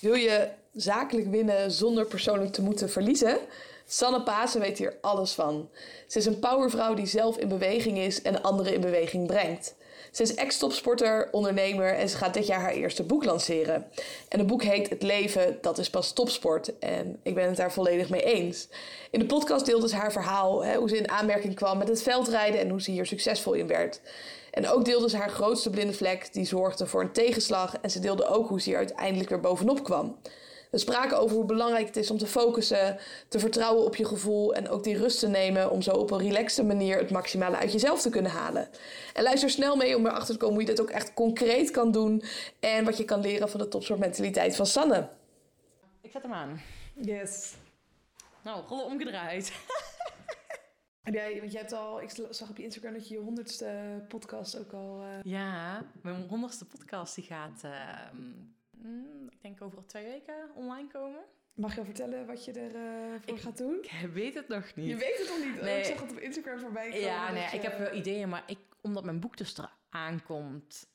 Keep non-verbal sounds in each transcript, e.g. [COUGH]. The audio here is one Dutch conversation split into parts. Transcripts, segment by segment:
Wil je zakelijk winnen zonder persoonlijk te moeten verliezen? Sanne Pasen weet hier alles van. Ze is een powervrouw die zelf in beweging is en anderen in beweging brengt. Ze is ex-topsporter, ondernemer en ze gaat dit jaar haar eerste boek lanceren. En het boek heet Het leven, dat is pas topsport. En ik ben het daar volledig mee eens. In de podcast deelde ze haar verhaal, hè, hoe ze in aanmerking kwam met het veldrijden en hoe ze hier succesvol in werd. En ook deelde ze haar grootste blinde vlek, die zorgde voor een tegenslag. En ze deelde ook hoe ze hier uiteindelijk weer bovenop kwam. We spraken over hoe belangrijk het is om te focussen, te vertrouwen op je gevoel en ook die rust te nemen om zo op een relaxte manier het maximale uit jezelf te kunnen halen. En luister snel mee om erachter te komen hoe je dit ook echt concreet kan doen en wat je kan leren van de topsoortmentaliteit van Sanne. Ik zet hem aan. Yes. Nou, rollen omgedraaid. [LAUGHS] Jij, want jij hebt al, ik zag op je Instagram dat je je honderdste podcast ook al. Uh... Ja, mijn honderdste podcast die gaat, uh, mm, ik denk over twee weken online komen. Mag je al vertellen wat je ervoor uh, gaat doen? Ik weet het nog niet. Je weet het nog niet? Nee. Oh, ik zag het op Instagram voorbij komen. Ja, nee, ik heb wel ideeën, maar ik, omdat mijn boek dus eraan komt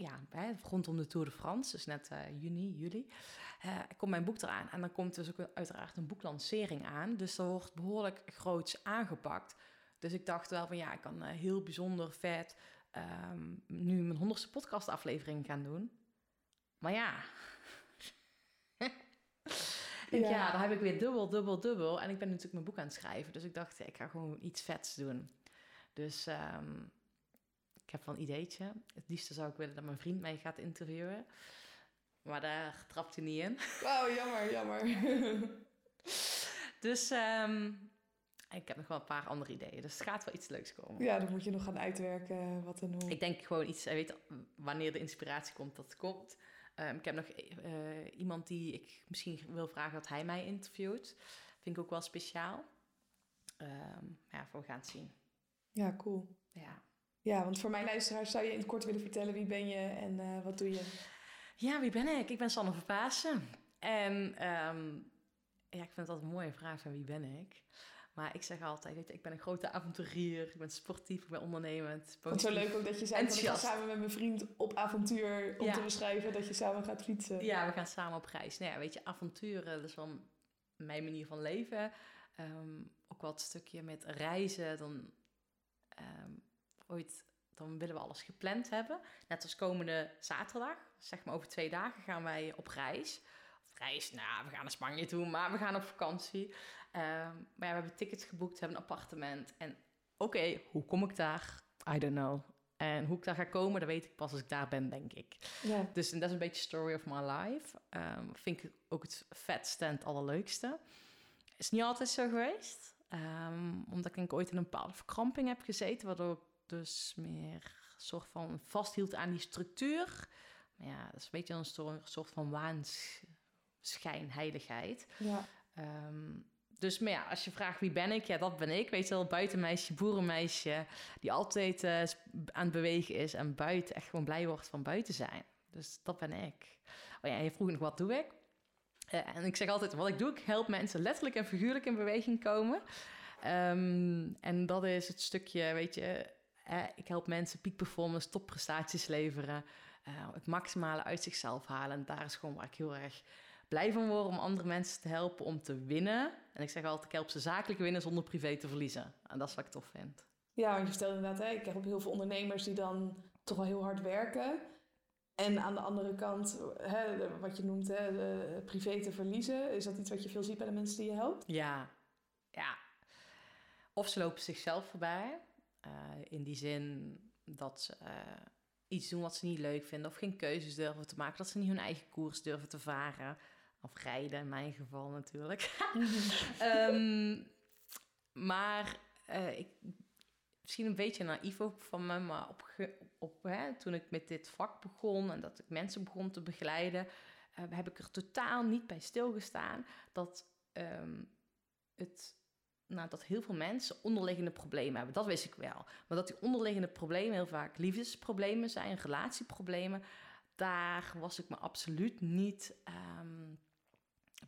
ja, hè, rondom de Tour de France, dus net uh, juni, juli, uh, komt mijn boek eraan. En dan komt dus ook uiteraard een boeklancering aan. Dus dat wordt behoorlijk groots aangepakt. Dus ik dacht wel van ja, ik kan uh, heel bijzonder vet um, nu mijn honderdste podcastaflevering gaan doen. Maar ja. [LAUGHS] ja. ja, dan heb ik weer dubbel, dubbel, dubbel. En ik ben natuurlijk mijn boek aan het schrijven. Dus ik dacht, ik ga gewoon iets vets doen. Dus um, ik heb wel een ideetje. Het liefste zou ik willen dat mijn vriend mij gaat interviewen. Maar daar trapt hij niet in. Wauw, jammer, [LAUGHS] jammer. dus um, ik heb nog wel een paar andere ideeën. Dus het gaat wel iets leuks komen. Ja, dan moet je nog gaan uitwerken wat en hoe. Ik denk gewoon iets, weet wanneer de inspiratie komt, dat het komt. Um, ik heb nog uh, iemand die ik misschien wil vragen dat hij mij interviewt. Vind ik ook wel speciaal. Um, ja, we gaan het zien. Ja, cool. Ja. Ja, want voor mijn luisteraars zou je in het kort willen vertellen wie ben je en uh, wat doe je? Ja, wie ben ik? Ik ben Sanne Verpaassen. En um, ja, ik vind dat een mooie vraag van wie ben ik? Maar ik zeg altijd, weet je, ik ben een grote avonturier, ik ben sportief, ik ben ondernemend. Het is zo leuk ook dat je zei, ik ga samen met mijn vriend op avontuur om ja. te beschrijven dat je samen gaat fietsen. Ja, we gaan samen op reis. Nou ja, weet je, avonturen, dat is wel mijn manier van leven. Um, ook het stukje met reizen, dan... Um, ooit, dan willen we alles gepland hebben. Net als komende zaterdag, zeg maar over twee dagen, gaan wij op reis. Op reis, nou, we gaan naar Spanje toe, maar we gaan op vakantie. Um, maar ja, we hebben tickets geboekt, we hebben een appartement. En oké, hoe kom ik daar? I don't know. En hoe ik daar ga komen, dat weet ik pas als ik daar ben, denk ik. Ja. Dus dat is een beetje story of my life. Um, vind ik ook het vetste en het allerleukste. Is niet altijd zo geweest. Um, omdat ik ooit in een bepaalde verkramping heb gezeten, waardoor dus meer soort van vasthield aan die structuur. Ja, dat is een beetje een soort van waanschijnheiligheid. Ja. Um, dus maar ja, als je vraagt wie ben ik, ja, dat ben ik. Weet je wel, buitenmeisje, boerenmeisje, die altijd uh, aan het bewegen is en buiten echt gewoon blij wordt van buiten zijn. Dus dat ben ik. Oh ja, je vroeg nog wat doe ik? Uh, en ik zeg altijd, wat ik doe, ik help mensen letterlijk en figuurlijk in beweging komen. Um, en dat is het stukje, weet je, ik help mensen peak performance, topprestaties leveren, uh, het maximale uit zichzelf halen. En daar is gewoon waar ik heel erg blij van word om andere mensen te helpen om te winnen. En ik zeg altijd, ik help ze zakelijk winnen zonder privé te verliezen. En dat is wat ik tof vind. Ja, want je stelt inderdaad, hè, ik heb heel veel ondernemers die dan toch wel heel hard werken. En aan de andere kant, hè, wat je noemt, hè, privé te verliezen. Is dat iets wat je veel ziet bij de mensen die je helpt? Ja, ja. Of ze lopen zichzelf voorbij. Uh, in die zin dat ze uh, iets doen wat ze niet leuk vinden of geen keuzes durven te maken, dat ze niet hun eigen koers durven te varen. Of rijden, in mijn geval natuurlijk. um, [LAUGHS] maar uh, ik, misschien een beetje naïef ook van me, maar op, op, hè, toen ik met dit vak begon en dat ik mensen begon te begeleiden, heb ik er totaal niet bij stilgestaan dat um, het dat heel veel mensen onderliggende problemen hebben. Dat wist ik wel. Maar dat die onderliggende problemen heel vaak liefdesproblemen zijn, relatieproblemen, daar was ik me absoluut niet um,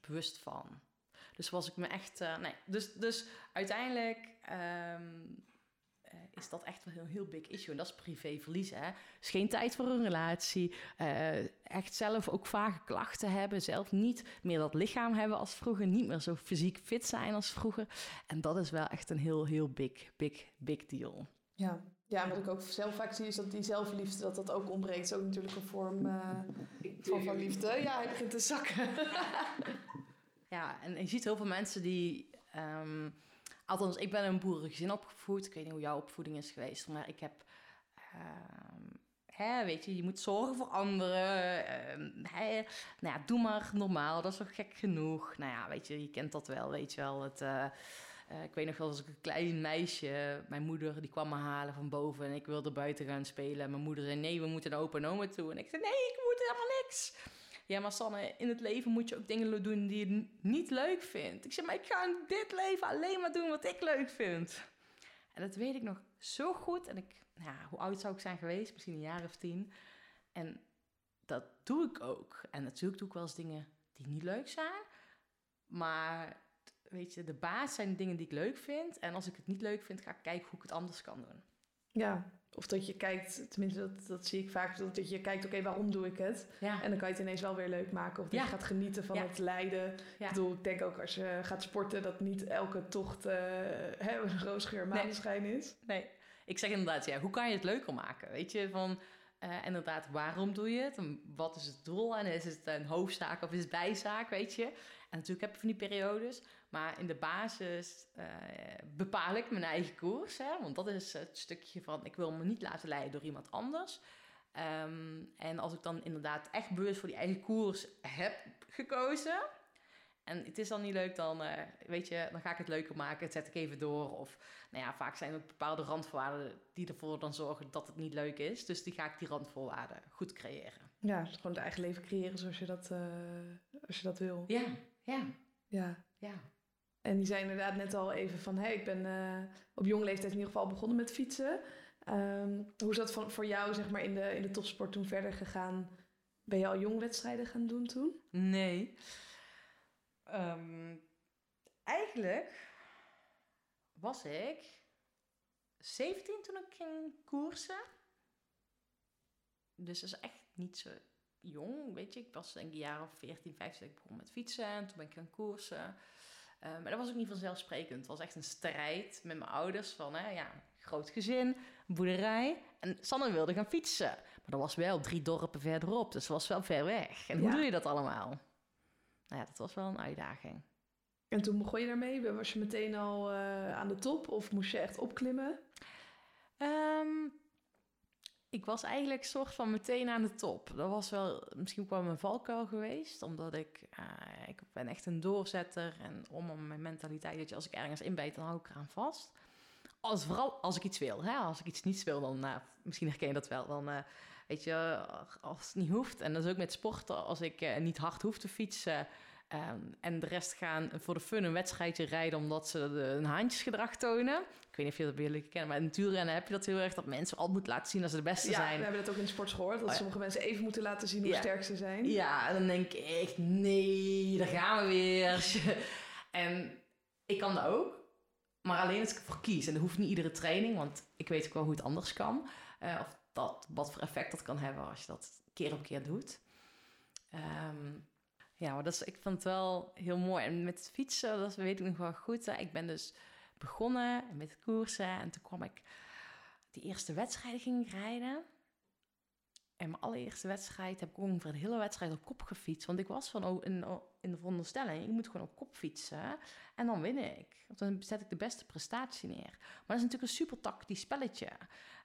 bewust van. Dus was ik me echt. Uh, nee, dus, dus uiteindelijk um, eh, is dat echt wel een heel big issue. En dat is privéverlies, hè. Dus geen tijd voor een relatie. eh, echt zelf ook vage klachten hebben. Zelf niet meer dat lichaam hebben als vroeger. Niet meer zo fysiek fit zijn als vroeger. En dat is wel echt een heel, heel big, big, big deal. Ja. ja, wat ik ook zelf vaak zie is dat die zelfliefde dat dat ook ontbreekt. Dat is ook natuurlijk een vorm eh, van, van liefde. Ja, hij begint te zakken. [LAUGHS] Ja, en je ziet heel veel mensen die... ehm, althans, ik ben in een boerengezin opgevoed. Ik weet niet hoe jouw opvoeding is geweest. Maar ik heb... ehm, hè, weet je, je moet zorgen voor anderen. hè, nou ja, doe maar normaal. Dat is toch gek genoeg. Nou ja, weet je, je kent dat wel, weet je wel. Het... eh, eh, ik weet nog wel als ik een klein meisje, mijn moeder die kwam me halen van boven en ik wilde buiten gaan spelen. En mijn moeder zei: Nee, we moeten naar opa en oma toe. En ik zei: Nee, ik moet helemaal niks. Ja, maar Sanne, in het leven moet je ook dingen doen die je niet leuk vindt. Ik zeg: Maar ik ga in dit leven alleen maar doen wat ik leuk vind. En dat weet ik nog zo goed. En ik, ja, hoe oud zou ik zijn geweest? Misschien een jaar of tien. En dat doe ik ook. En natuurlijk doe ik wel eens dingen die niet leuk zijn. Maar weet je, de baas zijn dingen die ik leuk vind. En als ik het niet leuk vind, ga ik kijken hoe ik het anders kan doen. Ja, of dat je kijkt, tenminste dat, dat zie ik vaak, dat dat je kijkt, oké, waarom doe ik het? Ja, En dan kan je het ineens wel weer leuk maken. Of dat Ja. je gaat genieten van Ja. het lijden. Ik bedoel, ik denk ook als je gaat sporten, dat niet elke tocht eh hè, een roosgeur maneschijn is. nee. Ik zeg inderdaad, ja, hoe kan je het leuker maken? Weet je, van eh, inderdaad, waarom doe je het? En wat is het doel? En is het een hoofdzaak of is het bijzaak, weet je? En natuurlijk heb je van die periodes. Maar in de basis eh, bepaal ik mijn eigen koers. Hè? Want dat is het stukje van, ik wil me niet laten leiden door iemand anders. Ehm, en als ik dan inderdaad echt bewust voor die eigen koers heb gekozen... En het is dan niet leuk, dan, eh, weet je, dan ga ik het leuker maken. Het zet ik even door. Of, nou ja, vaak zijn er bepaalde randvoorwaarden die ervoor dan zorgen dat het niet leuk is. Dus die ga ik die randvoorwaarden goed creëren. Ja, dus gewoon het eigen leven creëren zoals je dat, eh, als je dat wil. Ja, ja, Ja. ja. En die zei inderdaad net al even van... Hey, ik ben eh, op jonge leeftijd in ieder geval begonnen met fietsen. Ehm, hoe is dat van, voor jou zeg maar, in, de, in de topsport toen verder gegaan? Ben je al jong wedstrijden gaan doen toen? Nee. Ehm, eigenlijk was ik 17 toen ik ging koersen. Dus dat is echt niet zo jong, weet je. Ik was denk ik een jaar of 14, 15 dat ik begon met fietsen. En toen ben ik gaan koersen. Eh, maar dat was ook niet vanzelfsprekend. Het was echt een strijd met mijn ouders van, hè, ja, groot gezin, boerderij. En Sanne wilde gaan fietsen. Maar dat was wel drie dorpen verderop, dus dat was wel ver weg. En hoe doe je dat allemaal? Nou ja, dat was wel een uitdaging. En toen begon je daarmee? Was je meteen al eh, aan de top of moest je echt opklimmen? Ehm, ik was eigenlijk soort van meteen aan de top. Dat was wel misschien ook wel mijn valkuil geweest. Omdat ik, eh, ik ben echt een doorzetter. En om mijn mentaliteit, dat je als ik ergens inbijt, dan hou ik eraan vast. Als, vooral als ik iets wil. Hè? Als ik iets niet wil, dan, nou, misschien herken je dat wel. Dan, eh, weet je, als het niet hoeft. En dat is ook met sporten. Als ik niet hard hoef te fietsen... ehm, en de rest gaan voor de fun een wedstrijdje rijden... omdat ze de, een haantjesgedrag tonen. Ik weet niet of je dat bij jullie kent, maar in wielrennen heb je dat heel erg... dat mensen altijd moeten laten zien dat ze de beste ja, zijn. we hebben dat ook in de sport gehoord. Dat Oh ja. sommige mensen even moeten laten zien hoe Ja. sterk ze zijn. Ja, en dan denk ik echt, nee, daar gaan we weer. [LAUGHS] en ik kan dat ook. Maar alleen als ik ervoor kies. En dat hoeft niet iedere training, want ik weet ook wel hoe het anders kan. Eh, of dat, wat voor effect dat kan hebben als je dat keer op keer doet. Ehm, ja, maar dat is, ik vond het wel heel mooi. En met fietsen, dat weet ik nog wel goed. Hè. Ik ben dus begonnen met koersen. En toen kwam ik... Die eerste wedstrijd ging rijden. En mijn allereerste wedstrijd heb ik ongeveer de hele wedstrijd op kop gefietst. Want ik was van in, in de veronderstelling, ik moet gewoon op kop fietsen. En dan win ik. Want dan zet ik de beste prestatie neer. Maar dat is natuurlijk een super tactisch spelletje.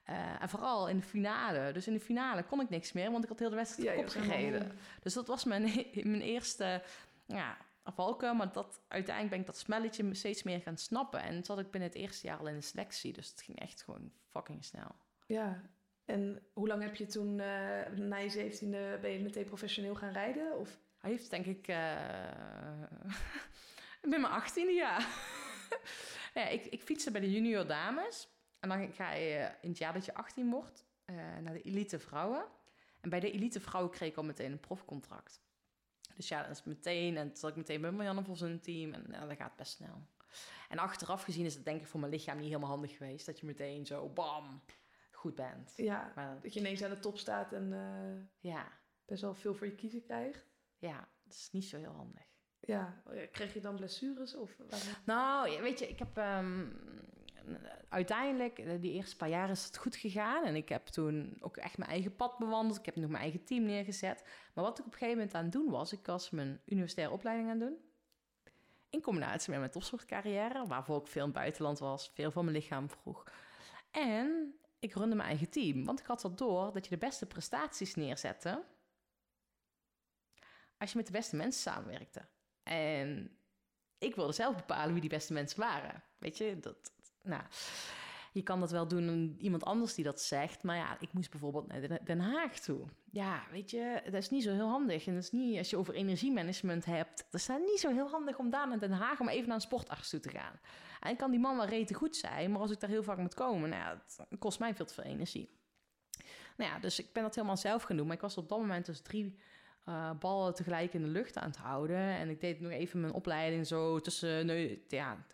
Eh, en vooral in de finale. Dus in de finale kon ik niks meer, want ik had heel de wedstrijd Ja, op je kop was helemaal gereden. Dus dat was mijn, [LAUGHS] mijn eerste ja, valkuil. Maar dat, uiteindelijk ben ik dat spelletje steeds meer gaan snappen. En zat ik binnen het eerste jaar al in de selectie. Dus het ging echt gewoon fucking snel. Ja. En hoe lang heb je toen, eh, na je zeventiende, ben je meteen professioneel gaan rijden? Of? Hij heeft denk ik... eh [LAUGHS] met mijn achttiende jaar. [LAUGHS] ja, ik, ik fietste bij de junior dames. En dan ga je in het jaar dat je 18 wordt eh, naar de elite vrouwen. En bij de elite vrouwen kreeg ik al meteen een profcontract. Dus ja, dat is meteen... En toen zat ik meteen bij Marianne voor zijn team. En ja, dat gaat best snel. En achteraf gezien is het denk ik voor mijn lichaam niet helemaal handig geweest. Dat je meteen zo bam, goed bent. Ja, Maar dat je ineens aan de top staat en eh, ja, best wel veel voor je kiezen krijgt. ja, dat is niet zo heel handig. Ja, kreeg je dan blessures? Of waarom? Nou, weet je, ik heb ehm, uiteindelijk, eh, die eerste paar jaar is het goed gegaan. En ik heb toen ook echt mijn eigen pad bewandeld. Ik heb nog mijn eigen team neergezet. Maar wat ik op een gegeven moment aan het doen was, ik was mijn universitaire opleiding aan het doen. In combinatie met mijn topsportcarrière, waarvoor ik veel in het buitenland was, veel van mijn lichaam vroeg. En ik runde mijn eigen team, want ik had al door dat je de beste prestaties neerzette als je met de beste mensen samenwerkte. En ik wilde zelf bepalen wie die beste mensen waren. Weet je, dat, nou, je kan dat wel doen iemand anders die dat zegt. Maar ja, ik moest bijvoorbeeld naar Den Haag toe. Ja, weet je, dat is niet zo heel handig. En dat is niet, als je over energiemanagement hebt, dat is niet zo heel handig om daar naar Den Haag om even naar een sportarts toe te gaan. En kan die man wel rete goed zijn, maar als ik daar heel vaak moet komen, nou ja, het kost mij veel te veel energie. Nou ja, dus ik ben dat helemaal zelf gaan doen. Maar ik was op dat moment dus drie uh, ballen tegelijk in de lucht aan het houden. En ik deed nog even mijn opleiding zo tussen, ja,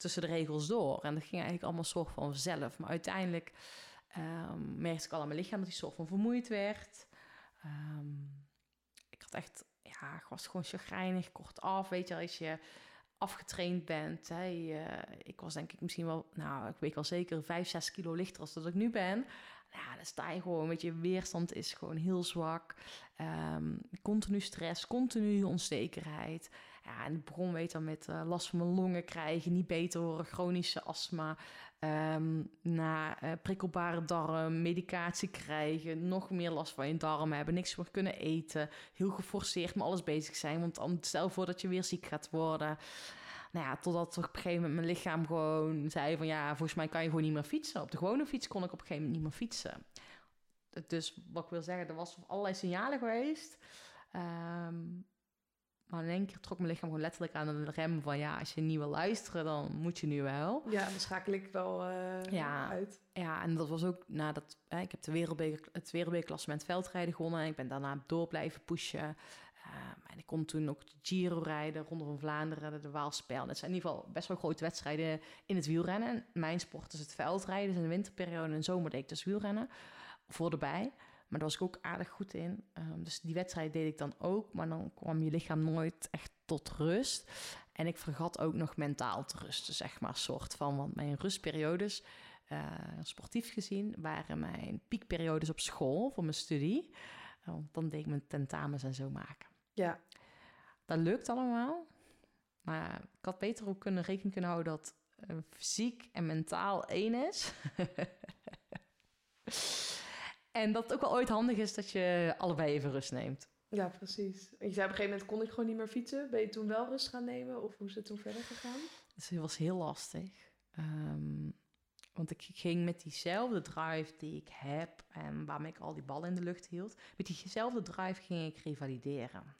tussen de regels door. En dat ging eigenlijk allemaal soort van vanzelf. Maar uiteindelijk um, merkte ik al aan mijn lichaam dat hij soort van vermoeid werd. Um, ik had echt, ja, ik was gewoon chagrijnig, kort af. Weet je, als je afgetraind bent. Hè, ik was denk ik misschien wel, nou, ik weet wel zeker, 5, 6 kilo lichter als dat ik nu ben ja, dan sta je gewoon, met je, weerstand is gewoon heel zwak. Um, continu stress, continu onzekerheid. Ja, en begon weet dan met uh, last van mijn longen krijgen, niet beter horen, chronische astma. Um, na uh, prikkelbare darm, medicatie krijgen, nog meer last van je darmen hebben, niks meer kunnen eten. Heel geforceerd met alles bezig zijn, want stel voor dat je weer ziek gaat worden. Nou ja, totdat op een gegeven moment mijn lichaam gewoon zei van... ja, volgens mij kan je gewoon niet meer fietsen. Op de gewone fiets kon ik op een gegeven moment niet meer fietsen. Dus wat ik wil zeggen, er was allerlei signalen geweest. Um, maar in één keer trok mijn lichaam gewoon letterlijk aan de rem van... ja, als je niet wil luisteren, dan moet je nu wel. Ja, dan schakel ik wel uh, ja, uit. Ja, en dat was ook nadat... Hè, ik heb de wereldbeker, het wereldbekerklassement veldrijden gewonnen... en ik ben daarna door blijven pushen... Ehm, en ik kon toen ook de Giro rijden, Ronde van Vlaanderen, de Waalspel. Dat zijn in ieder geval best wel grote wedstrijden in het wielrennen. En mijn sport is het veldrijden. Dus in de winterperiode en de zomer deed ik dus wielrennen voor erbij. Maar daar was ik ook aardig goed in. Um, dus die wedstrijd deed ik dan ook. Maar dan kwam je lichaam nooit echt tot rust. En ik vergat ook nog mentaal te rusten, zeg maar. Soort van, want mijn rustperiodes, uh, sportief gezien, waren mijn piekperiodes op school voor mijn studie. Want dan deed ik mijn tentamens en zo maken. Ja. Dat lukt allemaal. Maar ik had beter ook kunnen rekening kunnen houden dat uh, fysiek en mentaal één is. [LAUGHS] en dat het ook wel ooit handig is dat je allebei even rust neemt. Ja, precies. Je zei op een gegeven moment kon ik gewoon niet meer fietsen. Ben je toen wel rust gaan nemen of hoe is het toen verder gegaan? Het was heel lastig. Um, want ik ging met diezelfde drive die ik heb en waarmee ik al die ballen in de lucht hield, met diezelfde drive ging ik revalideren.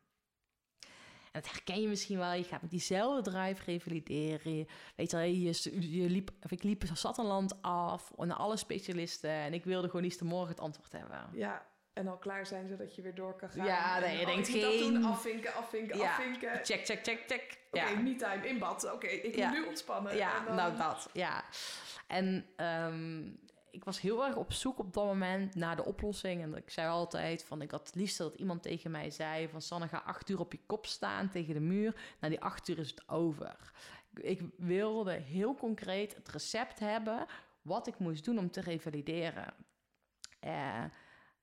En dat herken je misschien wel. Je gaat met diezelfde drive revalideren. weet je, je, je liep, of ik liep zat een land af naar alle specialisten. En ik wilde gewoon te morgen het antwoord hebben. Ja, en al klaar zijn zodat je weer door kan gaan. Ja, nee, je denkt geen... Dat afvinken, afvinken, ja. afvinken. Check, check, check, check. Oké, okay, me time, in bad. Oké, ik moet nu ontspannen. Ja, dan... nou dat, ja. En um, ik was heel erg op zoek op dat moment naar de oplossing. En ik zei altijd van, ik had het liefst dat iemand tegen mij zei van... Sanne, ga acht uur op je kop staan tegen de muur. Na die acht uur is het over. Ik wilde heel concreet het recept hebben... wat ik moest doen om te revalideren. Uh,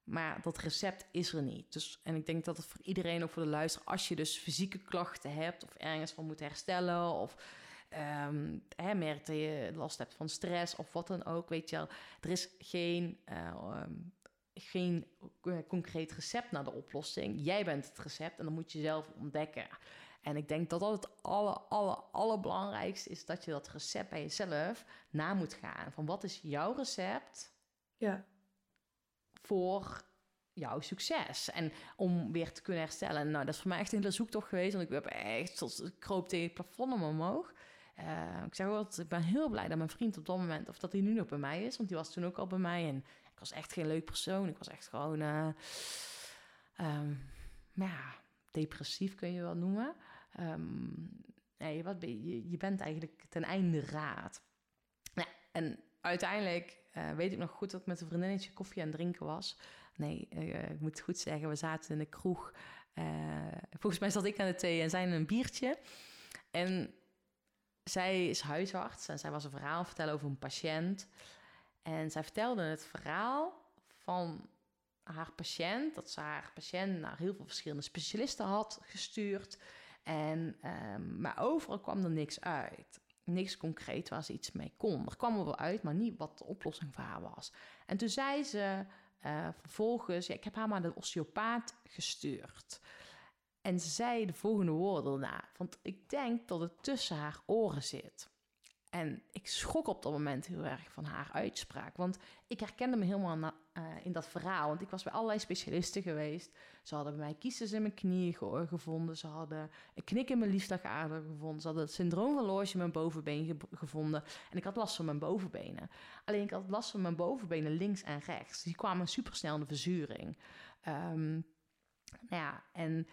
maar dat recept is er niet. Dus, en ik denk dat het voor iedereen, ook voor de luisteraar... als je dus fysieke klachten hebt of ergens van moet herstellen... of um, hè, merkt dat je last hebt van stress of wat dan ook, weet je wel. Er is geen, uh, geen eh, concreet recept naar de oplossing. Jij bent het recept en dan moet je zelf ontdekken. En ik denk dat dat het aller, aller, allerbelangrijkste is... dat je dat recept bij jezelf na moet gaan. Van wat is jouw recept... Ja. voor jouw succes. En om weer te kunnen herstellen. Nou, dat is voor mij echt een hele zoektocht geweest. Want ik heb echt tot ik kroop tegen het plafond omhoog. Uh, ik zeg wel, ik ben heel blij dat mijn vriend op dat moment, of dat hij nu nog bij mij is, want die was toen ook al bij mij. En ik was echt geen leuk persoon. Ik was echt gewoon, uh, um, ja, depressief kun je wel noemen. Um, nee, wat je, je bent eigenlijk ten einde raad. Nou, en uiteindelijk eh, weet ik nog goed dat ik met een vriendinnetje koffie aan het drinken was. Nee, eh, ik moet goed zeggen, we zaten in de kroeg. Eh, volgens mij zat ik aan de thee en zij een biertje. En zij is huisarts en zij was een verhaal vertellen over een patiënt. En zij vertelde het verhaal van haar patiënt, dat ze haar patiënt naar heel veel verschillende specialisten had gestuurd. En, ehm, maar overal kwam er niks uit. Niks concreet waar ze iets mee kon. Er kwam er wel uit, maar niet wat de oplossing voor haar was. En toen zei ze uh, vervolgens, ja, ik heb haar maar de osteopaat gestuurd. En ze zei de volgende woorden daarna. Want ik denk dat het tussen haar oren zit. En ik schrok op dat moment heel erg van haar uitspraak. Want ik herkende me helemaal uh, in dat verhaal. Want ik was bij allerlei specialisten geweest. Ze hadden bij mij kiezers in mijn knieën ge gevonden. Ze hadden een knik in mijn liefdagader gevonden. Ze hadden het syndroom van Loge in mijn bovenbeen ge gevonden. En ik had last van mijn bovenbenen. Alleen ik had last van mijn bovenbenen links en rechts. Die kwamen supersnel in de verzuring. Um, nou ja, en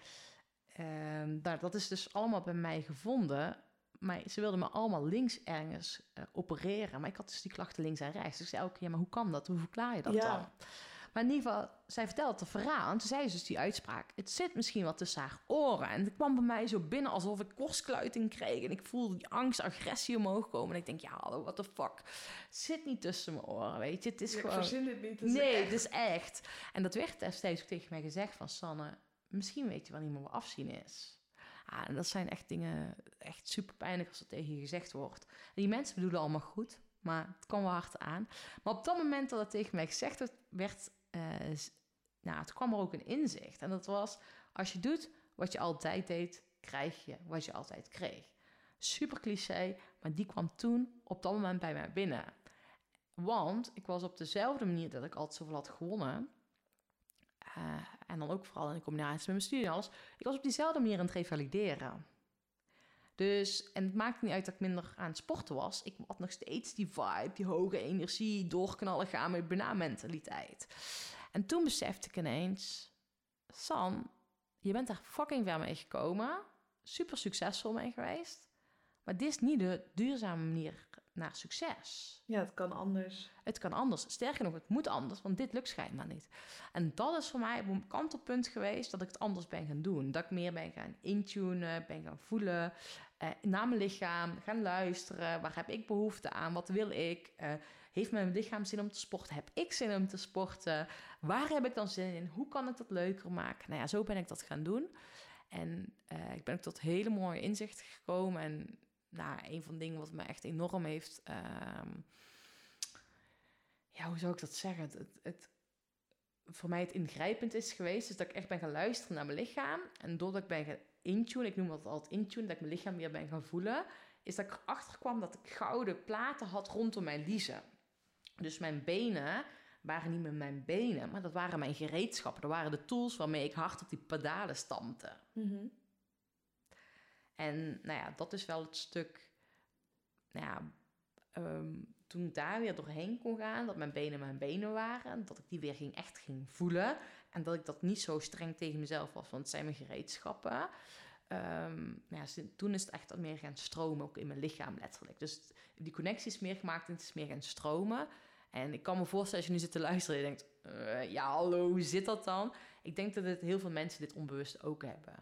um, dat is dus allemaal bij mij gevonden maar ze wilden me allemaal links ergens uh, opereren. Maar ik had dus die klachten links en rechts. Dus ik zei elke keer, maar hoe kan dat? Hoe verklaar je dat ja. dan? Maar in ieder geval, zij vertelde het verhaal. En toen zei ze dus die uitspraak. Het zit misschien wat tussen haar oren. En het kwam bij mij zo binnen alsof ik korstkluiting kreeg. En ik voelde die angst, agressie omhoog komen. En ik denk, ja, hallo, what the fuck. Het zit niet tussen mijn oren, weet je. Het is Ja, ik gewoon... verzin dit niet. Het nee, het is echt. En dat werd destijds ook tegen mij gezegd van... Sanne, misschien weet je wel niet meer wat afzien is. Ah, en dat zijn echt dingen, echt super pijnlijk als dat tegen je gezegd wordt. Die mensen bedoelen allemaal goed, maar het kwam wel hard aan. Maar op dat moment dat het tegen mij gezegd werd, eh, nou, het kwam er ook een inzicht. En dat was, als je doet wat je altijd deed, krijg je wat je altijd kreeg. Super cliché, maar die kwam toen op dat moment bij mij binnen. Want ik was op dezelfde manier dat ik altijd zoveel had gewonnen. Eh, en dan ook vooral in combinatie met mijn studie alles. Ik was op diezelfde manier aan het revalideren. Dus, en het maakte niet uit dat ik minder aan het sporten was. Ik had nog steeds die vibe, die hoge energie, doorknallen gaan met banaan-mentaliteit. En toen besefte ik ineens... San, je bent daar fucking ver mee gekomen. Super succesvol mee geweest. Maar dit is niet de duurzame manier naar succes. Ja, het kan anders. Het kan anders. Sterker nog, het moet anders, want dit lukt schijnbaar niet. En dat is voor mij op een kantelpunt geweest dat ik het anders ben gaan doen. Dat ik meer ben gaan intunen, ben gaan voelen, eh, naar mijn lichaam, gaan luisteren. Waar heb ik behoefte aan? Wat wil ik? Eh, heeft mijn lichaam zin om te sporten? Heb ik zin om te sporten? Waar heb ik dan zin in? Hoe kan ik dat leuker maken? Nou ja, zo ben ik dat gaan doen. En eh, ik ben ook tot hele mooie inzichten gekomen. En nou, een van de dingen wat me echt enorm heeft... ehm, ja, hoe zou ik dat zeggen? Het, het, voor mij het ingrijpend is geweest, is dat ik echt ben gaan luisteren naar mijn lichaam. En doordat ik ben gaan intunen, ik noem dat altijd intunen, dat ik mijn lichaam weer ben gaan voelen, is dat ik erachter kwam dat ik gouden platen had rondom mijn liezen. Dus mijn benen waren niet meer mijn benen, maar dat waren mijn gereedschappen. Dat waren de tools waarmee ik hard op die pedalen stampte. Mhm. En nou ja, dat is wel het stuk. Nou ja, ehm, toen ik daar weer doorheen kon gaan, dat mijn benen mijn benen waren, dat ik die weer ging, echt ging voelen. En dat ik dat niet zo streng tegen mezelf was, want het zijn mijn gereedschappen. Ehm, nou ja, toen is het echt meer gaan stromen, ook in mijn lichaam letterlijk. Dus die connectie is meer gemaakt en het is meer gaan stromen. En ik kan me voorstellen, als je nu zit te luisteren, je denkt, eh, ja hallo, hoe zit dat dan? Ik denk dat het heel veel mensen dit onbewust ook hebben.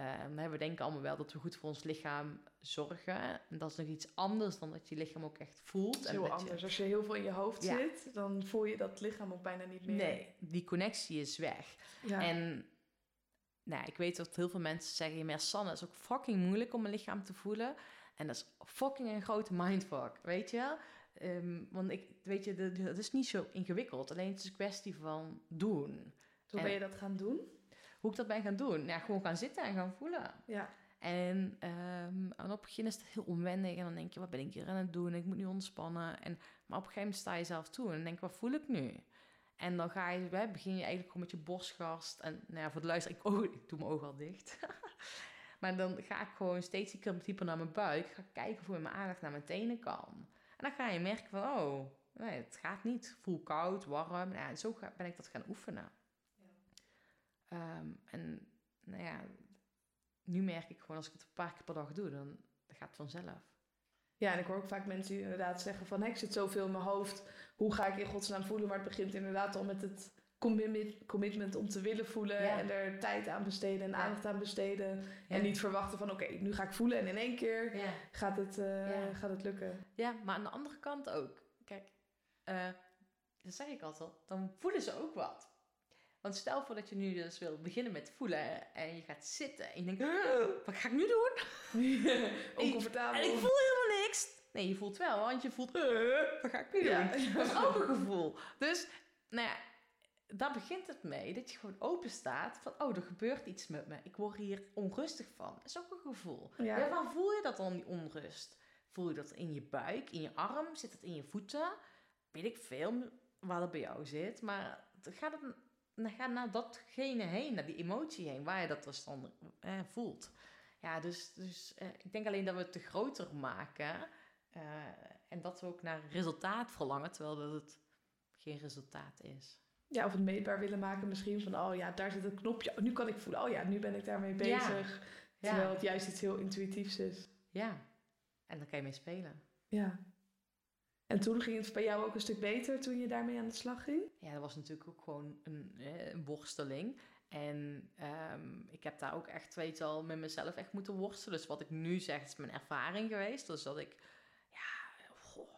Hè, we denken allemaal wel dat we goed voor ons lichaam zorgen. En dat is nog iets anders dan dat je lichaam ook echt voelt. Het is en heel dat je- anders. Als je heel veel in je hoofd Ja. zit, dan voel je dat lichaam ook bijna niet meer. Nee, die connectie is weg. Ja. En nou, ik weet dat heel veel mensen zeggen... maar Sanne, het is ook fucking moeilijk om mijn lichaam te voelen. En dat is fucking een grote mindfuck, weet je wel? Ehm, want ik, weet je, dat- is niet zo ingewikkeld. Alleen het is een kwestie van doen. Hoe en- ben je dat gaan doen? Hoe ik dat ben gaan doen? Ja, gewoon gaan zitten en gaan voelen. Ja. En, en op het begin is het heel onwennig. En dan denk je, wat ben ik hier aan het doen? Ik moet nu ontspannen. En, maar op een gegeven moment sta je zelf toe. En dan denk je, wat voel ik nu? En dan ga je, begin je eigenlijk gewoon met je borstgast. En nou ja, voor de luisteraar, ik, oh, ik doe mijn ogen al dicht. [LAUGHS] maar dan ga ik gewoon steeds dieper naar mijn buik. Ga kijken of ik mijn aandacht naar mijn tenen kan. En dan ga je merken van, oh, nee, het gaat niet. Ik voel koud, warm. Nou, ja, zo ga- ben ik dat gaan oefenen. Ehm, en nou ja, nu merk ik gewoon als ik het een paar keer per dag doe, dan dat gaat vanzelf. Ja, en ik hoor ook vaak mensen die inderdaad zeggen van... "Hé, ik zit zoveel in mijn hoofd, hoe ga ik in godsnaam voelen? Maar het begint inderdaad al met het commitment, om te willen voelen... Ja. en er tijd aan besteden en Ja. aandacht aan besteden. Ja. En niet verwachten van oké, nu ga ik voelen en in één keer gaat het, eh, gaat het lukken. Ja, maar aan de andere kant ook. Kijk, eh, dat zeg ik altijd al, dan voelen ze ook wat. Want stel voor dat je nu dus wil beginnen met voelen en je gaat zitten en je denkt, "Ugh, wat ga ik nu doen? [LAUGHS] Oncomfortabel. En ik voel helemaal niks. Nee, je voelt wel, want je voelt, "Ugh, wat ga ik nu doen? Ja. [LAUGHS] Dat is ook een gevoel. Dus, nou ja, daar begint het mee. Dat je gewoon open staat van, oh, er gebeurt iets met me. Ik word hier onrustig van. Dat is ook een gevoel. Ja. Ja. waar voel je dat dan, die onrust? Voel je dat in je buik, in je arm? Zit het in je voeten? Weet ik veel waar dat bij jou zit. Maar gaat het dan gaat naar datgene heen, naar die emotie heen, waar je dat dus dan eh, voelt. Ja, dus, dus eh, ik denk alleen dat we het te groter maken. eh, en dat we ook naar resultaat verlangen, terwijl dat het geen resultaat is. Ja, of het meetbaar willen maken misschien. Van, oh ja, daar zit een knopje. Nu kan ik voelen. Oh ja, nu ben ik daarmee Ja. bezig. Terwijl het juist iets heel intuïtiefs is. Ja, en daar kan je mee spelen. Ja. En toen ging het bij jou ook een stuk beter toen je daarmee aan de slag ging? Ja, dat was natuurlijk ook gewoon een, eh, een worsteling. En ehm, ik heb daar ook echt, al, met mezelf echt moeten worstelen. Dus wat ik nu zeg, is mijn ervaring geweest. Dus dat ik, ja, goh,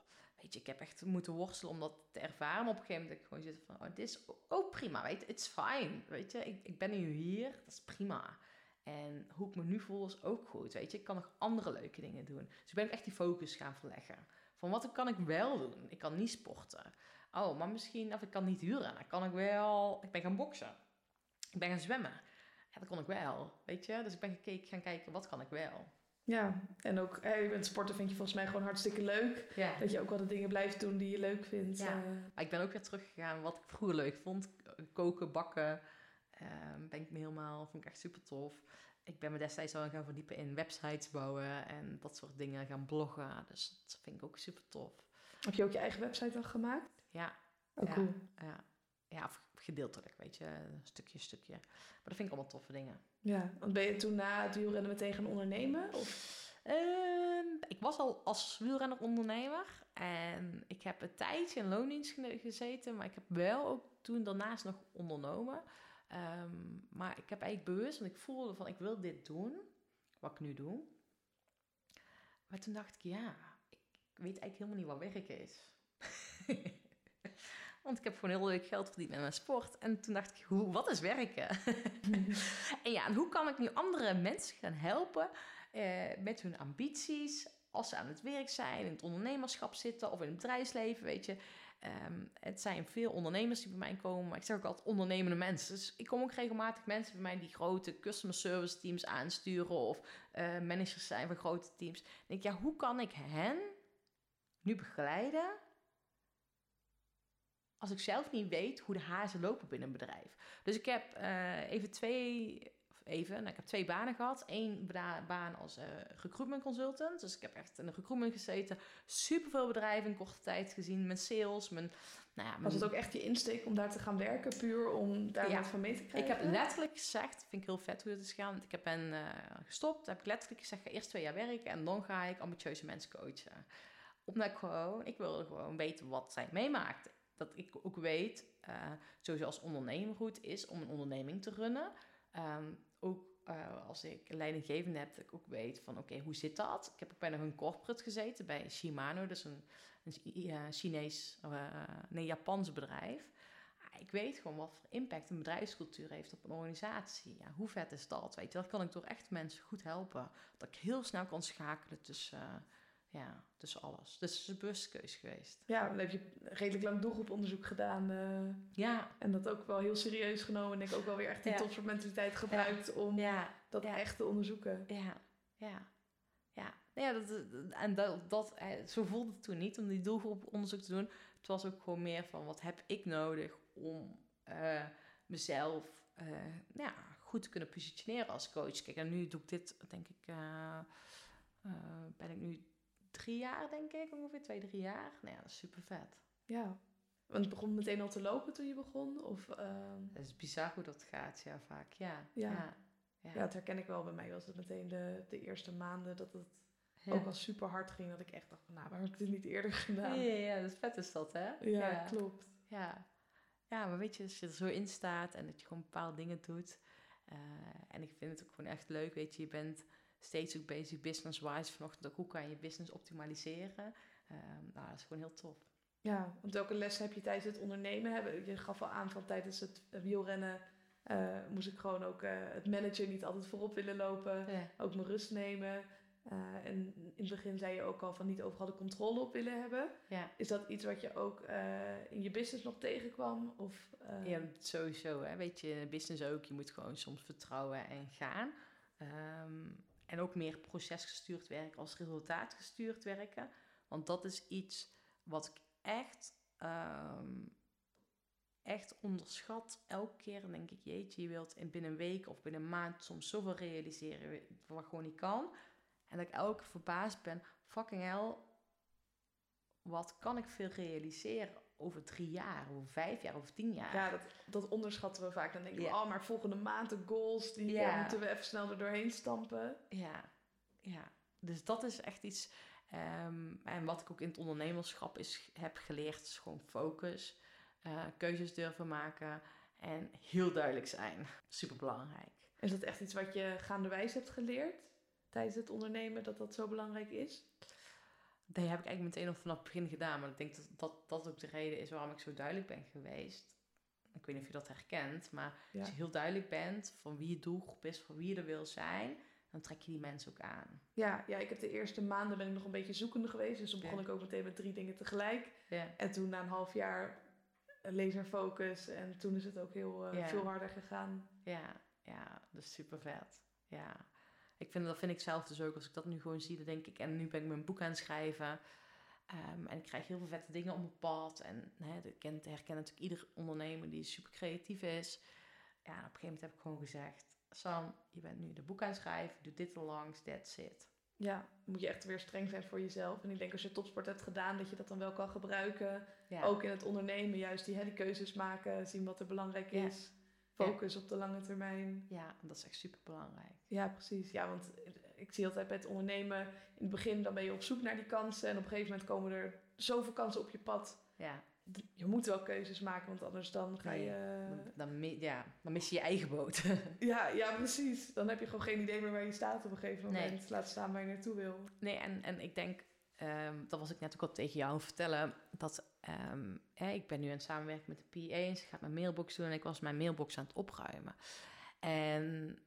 weet je, ik heb echt moeten worstelen om dat te ervaren. Op een gegeven moment dat ik gewoon zit van, oh, dit is ook prima, weet je, it's fine. Weet je, ik, ik ben nu hier, dat is prima. En hoe ik me nu voel is ook goed, weet je. Ik kan nog andere leuke dingen doen. Dus ik ben echt die focus gaan verleggen. Van wat kan ik wel doen? Ik kan niet sporten. Oh, maar misschien, of ik kan niet huren. Dan kan ik wel, ik ben gaan boksen. Ik ben gaan zwemmen. Ja, dat kon ik wel, weet je. Dus ik ben gekeken, gaan kijken, wat kan ik wel? Ja, en ook hè, je bent sporten vind je volgens mij gewoon hartstikke leuk. Ja. Dat je ook wel de dingen blijft doen die je leuk vindt. Ja. eh. Maar ik ben ook weer teruggegaan wat ik vroeger leuk vond. Koken, bakken. Ehm, ben ik me helemaal, vond ik echt super tof. Ik ben me destijds al gaan verdiepen in websites bouwen en dat soort dingen gaan bloggen. Dus dat vind ik ook super tof. Heb je ook je eigen website dan gemaakt? Ja, Oh, Ja. cool. ja. Ja, of gedeeltelijk, weet je. Stukje, stukje. Maar dat vind ik allemaal toffe dingen. Ja, want ben je toen na het wielrennen meteen gaan ondernemen? Of? Ehm, ik was al als wielrenner ondernemer. En ik heb een tijdje in loondienst gezeten. Maar ik heb wel ook toen daarnaast nog ondernomen. Ehm, maar ik heb eigenlijk bewust, want ik voelde van ik wil dit doen. Wat ik nu doe. Maar toen dacht ik, ja, ik weet eigenlijk helemaal niet wat werk is. [LAUGHS] Want ik heb gewoon heel leuk geld verdiend met mijn sport. En toen dacht ik, hoe, wat is werken? [LAUGHS] en ja, en hoe kan ik nu andere mensen gaan helpen eh, met hun ambities? Als ze aan het werk zijn, in het ondernemerschap zitten of in het bedrijfsleven, weet je. Ehm, het zijn veel ondernemers die bij mij komen, maar ik zeg ook altijd ondernemende mensen. Dus ik kom ook regelmatig mensen bij mij die grote customer service teams aansturen of eh, managers zijn van grote teams. Dan denk ik, ja, hoe kan ik hen nu begeleiden als ik zelf niet weet hoe de hazen lopen binnen een bedrijf. Dus ik heb eh, even twee, even, nou, ik heb twee banen gehad. Eén baan als eh, recruitment consultant. Dus ik heb echt in de recruitment gezeten. Superveel bedrijven in korte tijd gezien. Mijn sales, mijn... Nou ja, Was mijn het ook echt je insteek om daar te gaan werken, puur om daar Ja. wat van mee te ik krijgen? heb letterlijk gezegd, vind ik heel vet hoe het is gegaan. Want ik heb ben eh, gestopt, heb ik letterlijk gezegd, ga eerst twee jaar werken en dan ga ik ambitieuze mensen coachen. Omdat ik gewoon, ik wilde gewoon weten wat zij meemaakt. Dat ik ook weet, eh sowieso als ondernemer goed is om een onderneming te runnen. Ehm, ook eh, als ik leidinggevende heb, dat ik ook weet van oké, hoe zit dat? Ik heb ook bij een corporate gezeten bij Shimano, dus een, een Chi- Chinees, eh, nee, Japans bedrijf. Ah, Ik weet gewoon wat voor impact een bedrijfscultuur heeft op een organisatie. Ja, hoe vet is dat? Weet je, dat kan ik door echt mensen goed helpen. Dat ik heel snel kan schakelen tussen, eh, ja, tussen alles. Dus het is een bewuste geweest. Ja, dan heb je redelijk lang doelgroeponderzoek gedaan. eh, Ja, en dat ook wel heel serieus genomen. En ik ook wel weer echt die Ja. topsportmentaliteit gebruikt om ja, dat echt te onderzoeken. ja, ja. Ja, Nou ja dat, en dat, dat, eh, zo voelde het toen niet om die doelgroep onderzoek te doen. Het was ook gewoon meer van wat heb ik nodig om eh, mezelf ja, goed te kunnen positioneren als coach. Kijk, en nu doe ik dit, denk ik, ben ik nu drie jaar, denk ik, ongeveer twee, drie jaar. Nou ja, dat is super vet. Ja. Want het begon meteen al te lopen toen je begon? Of, ehm, Het is bizar hoe dat gaat, ja, vaak. Ja, Ja. ja, ja. ja, dat herken ik wel. Bij mij was het meteen de, de eerste maanden dat het Ja. ook al super hard ging. Dat ik echt dacht, van, nou, waarom heb ik dit niet eerder [LAUGHS] gedaan? Ja, ja, ja, dat is vet is dat, hè? Ja, klopt. Ja. ja, maar weet je, als je er zo in staat en dat je gewoon bepaalde dingen doet. eh, en ik vind het ook gewoon echt leuk, weet je, je bent steeds ook bezig business-wise. Vanochtend ook, hoe kan je je business optimaliseren? Ehm, nou, dat is gewoon heel tof. Ja, want welke lessen heb je tijdens het ondernemen? Je gaf al aan van tijdens het wielrennen eh, moest ik gewoon ook eh, het managen niet altijd voorop willen lopen. Ja. Ook mijn rust nemen. Eh, en in het begin zei je ook al van niet overal de controle op willen hebben. Ja. Is dat iets wat je ook in je business nog tegenkwam? Of, Ja, sowieso. Hè. Weet je, in business ook. Je moet gewoon soms vertrouwen en gaan. Ehm, en ook meer procesgestuurd werken als resultaatgestuurd werken. Want dat is iets wat ik echt, ehm, echt onderschat. Elke keer denk ik, jeetje, je wilt in binnen een week of binnen een maand soms zoveel realiseren wat gewoon niet kan. En dat ik elke keer verbaasd ben, fucking hell, wat kan ik veel realiseren over drie jaar, over vijf jaar, over tien jaar? ja, dat, dat onderschatten we vaak. Dan denken we, Ja. oh, maar volgende maand de goals, die Ja. moeten we even snel er doorheen stampen. Ja, ja. Dus dat is echt iets. ehm, en wat ik ook in het ondernemerschap is, heb geleerd, is gewoon focus. eh, keuzes durven maken en heel duidelijk zijn. Super belangrijk. Is dat echt iets wat je gaandewij hebt geleerd tijdens het ondernemen, dat dat zo belangrijk is? Dat heb ik eigenlijk meteen al vanaf het begin gedaan. Maar ik denk dat dat, dat ook de reden is waarom ik zo duidelijk ben geweest. Ik weet niet of je dat herkent, maar Ja. als je heel duidelijk bent van wie je doelgroep is, van wie je er wil zijn, dan trek je die mensen ook aan. Ja, ja, ik heb de eerste maanden ben ik nog een beetje zoekende geweest. Dus toen begon Ja. ik ook meteen met drie dingen tegelijk. Ja. En toen na een half jaar eh, laserfocus. En toen is het ook heel eh, veel harder gegaan. Ja, ja, dat is super vet. Ja. Ik vind, dat vind ik zelf dus ook. Als ik dat nu gewoon zie, dan denk ik... En nu ben ik mijn boek aan het schrijven. ehm, en ik krijg heel veel vette dingen op mijn pad. En hè, dat kent, herken natuurlijk ieder ondernemer die super creatief is. Ja, en op een gegeven moment heb ik gewoon gezegd... Sam, je bent nu de boek aan het schrijven. Doe dit langs, that's it. Ja, moet je echt weer streng zijn voor jezelf. En ik denk als je topsport hebt gedaan, dat je dat dan wel kan gebruiken. Ja. Ook in het ondernemen, juist die, hè, die keuzes maken, zien wat er belangrijk Ja. is. Focus op de lange termijn. Ja, dat is echt super belangrijk. Ja, precies. Ja, want ik zie altijd bij het ondernemen, in het begin dan ben je op zoek naar die kansen. En op een gegeven moment komen er zoveel kansen op je pad. Ja, Je moet wel keuzes maken, want anders dan ga Nee, je... dan, ja, dan mis je je eigen boot. [LAUGHS] Ja, ja, precies. Dan heb je gewoon geen idee meer waar je staat op een gegeven Nee. moment. Laat staan waar je naartoe wil. Nee, en, en ik denk, ehm, dat was ik net ook al tegen jou vertellen, dat ehm, hè, ik ben nu aan het samenwerken met de PA en ze gaat mijn mailbox doen en ik was mijn mailbox aan het opruimen. En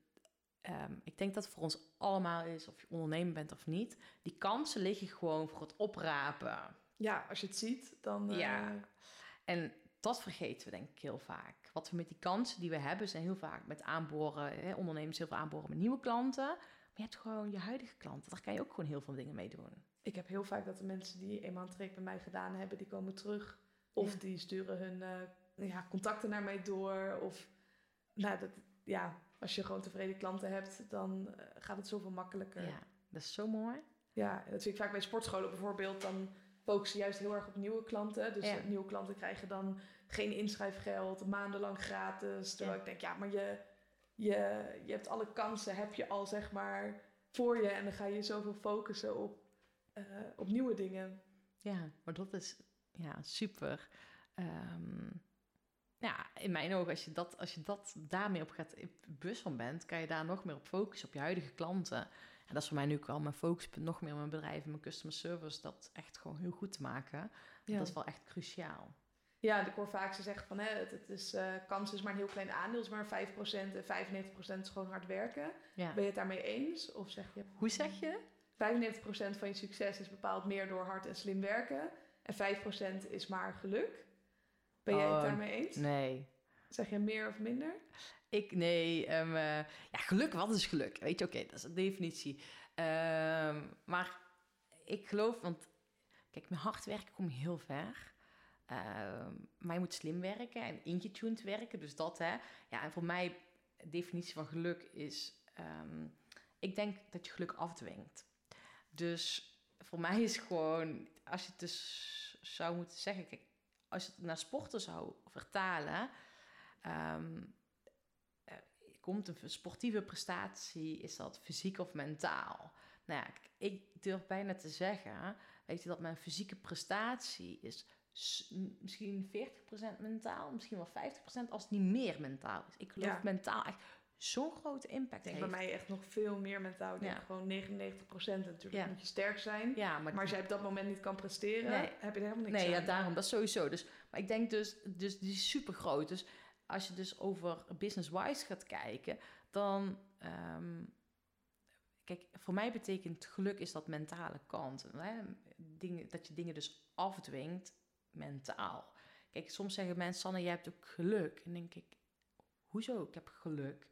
ehm, ik denk dat het voor ons allemaal is, of je ondernemer bent of niet, die kansen liggen gewoon voor het oprapen. Ja, als je het ziet, dan... eh, Ja. En dat vergeten we denk ik heel vaak. Wat we met die kansen die we hebben, zijn heel vaak met aanboren, hè, ondernemers heel veel aanboren met nieuwe klanten. Maar je hebt gewoon je huidige klanten, daar kan je ook gewoon heel veel dingen mee doen. Ik heb heel vaak dat de mensen die eenmaal een traject bij mij gedaan hebben, die komen terug. Of Ja. die sturen hun eh, ja, contacten naar mij door. Of nou, dat, ja, als je gewoon tevreden klanten hebt, dan eh, gaat het zoveel makkelijker. Ja, dat is zo mooi. Ja, dat zie ik vaak bij sportscholen bijvoorbeeld. Dan focussen ze juist heel erg op nieuwe klanten. Dus Ja. eh, nieuwe klanten krijgen dan geen inschrijfgeld, maandenlang gratis. Terwijl Ja. ik denk, ja, maar je, je, je hebt alle kansen, heb je al zeg maar voor je. En dan ga je zoveel focussen op, eh, op nieuwe dingen. Ja, maar dat is ja, super. Ehm, ja, in mijn ogen, als je, dat, als je dat daarmee op gaat bewust van bent, kan je daar nog meer op focussen, op je huidige klanten. En dat is voor mij nu ook al mijn focuspunt, nog meer mijn bedrijf en mijn customer service, dat echt gewoon heel goed te maken. Ja. Dat is wel echt cruciaal. Ja, ik hoor vaak ze zeggen van hè, het, het is, eh, kans is maar een heel klein aandeel, is maar 5% en 95% is gewoon hard werken. Ja. Ben je het daarmee eens? Of zeg je Hoe zeg je? 95% van je succes is bepaald meer door hard en slim werken en 5% is maar geluk? Ben jij het Oh, daarmee eens? Nee. Zeg je meer of minder? Ik, nee, eh, ja, geluk, wat is geluk? Weet je, oké, dat is een definitie. Ehm, maar ik geloof, want kijk, met hard werken kom je heel ver. Ehm, maar je moet slim werken en ingetuned werken, dus dat hè. Ja, en voor mij, de definitie van geluk is, ik denk dat je geluk afdwingt. Dus voor mij is gewoon, als je het dus zou moeten zeggen, kijk, als je het naar sporten zou vertalen, ehm, eh, komt een sportieve prestatie, is dat fysiek of mentaal? nou ja, ik durf bijna te zeggen, weet je, dat mijn fysieke prestatie is misschien 40% mentaal, misschien wel 50% als het niet meer mentaal is. Ik geloof mentaal echt zo'n grote impact ik denk bij mij echt nog veel meer mentaal. Ik ja. denk gewoon 99 procent. Natuurlijk moet je sterk zijn. Ja, maar, maar als jij op dat moment niet kan presteren, heb je er helemaal niks nee, aan. Ja, daarom. Dat is sowieso. Dus, maar ik denk dus, dus die is super groot. Dus als je dus over business-wise gaat kijken, dan... Um, kijk, voor mij betekent geluk is dat mentale kant. Hè? Dingen, dat je dingen dus afdwingt mentaal. Kijk, soms zeggen mensen, Sanne, jij hebt ook geluk. En denk ik, hoezo? Ik heb geluk.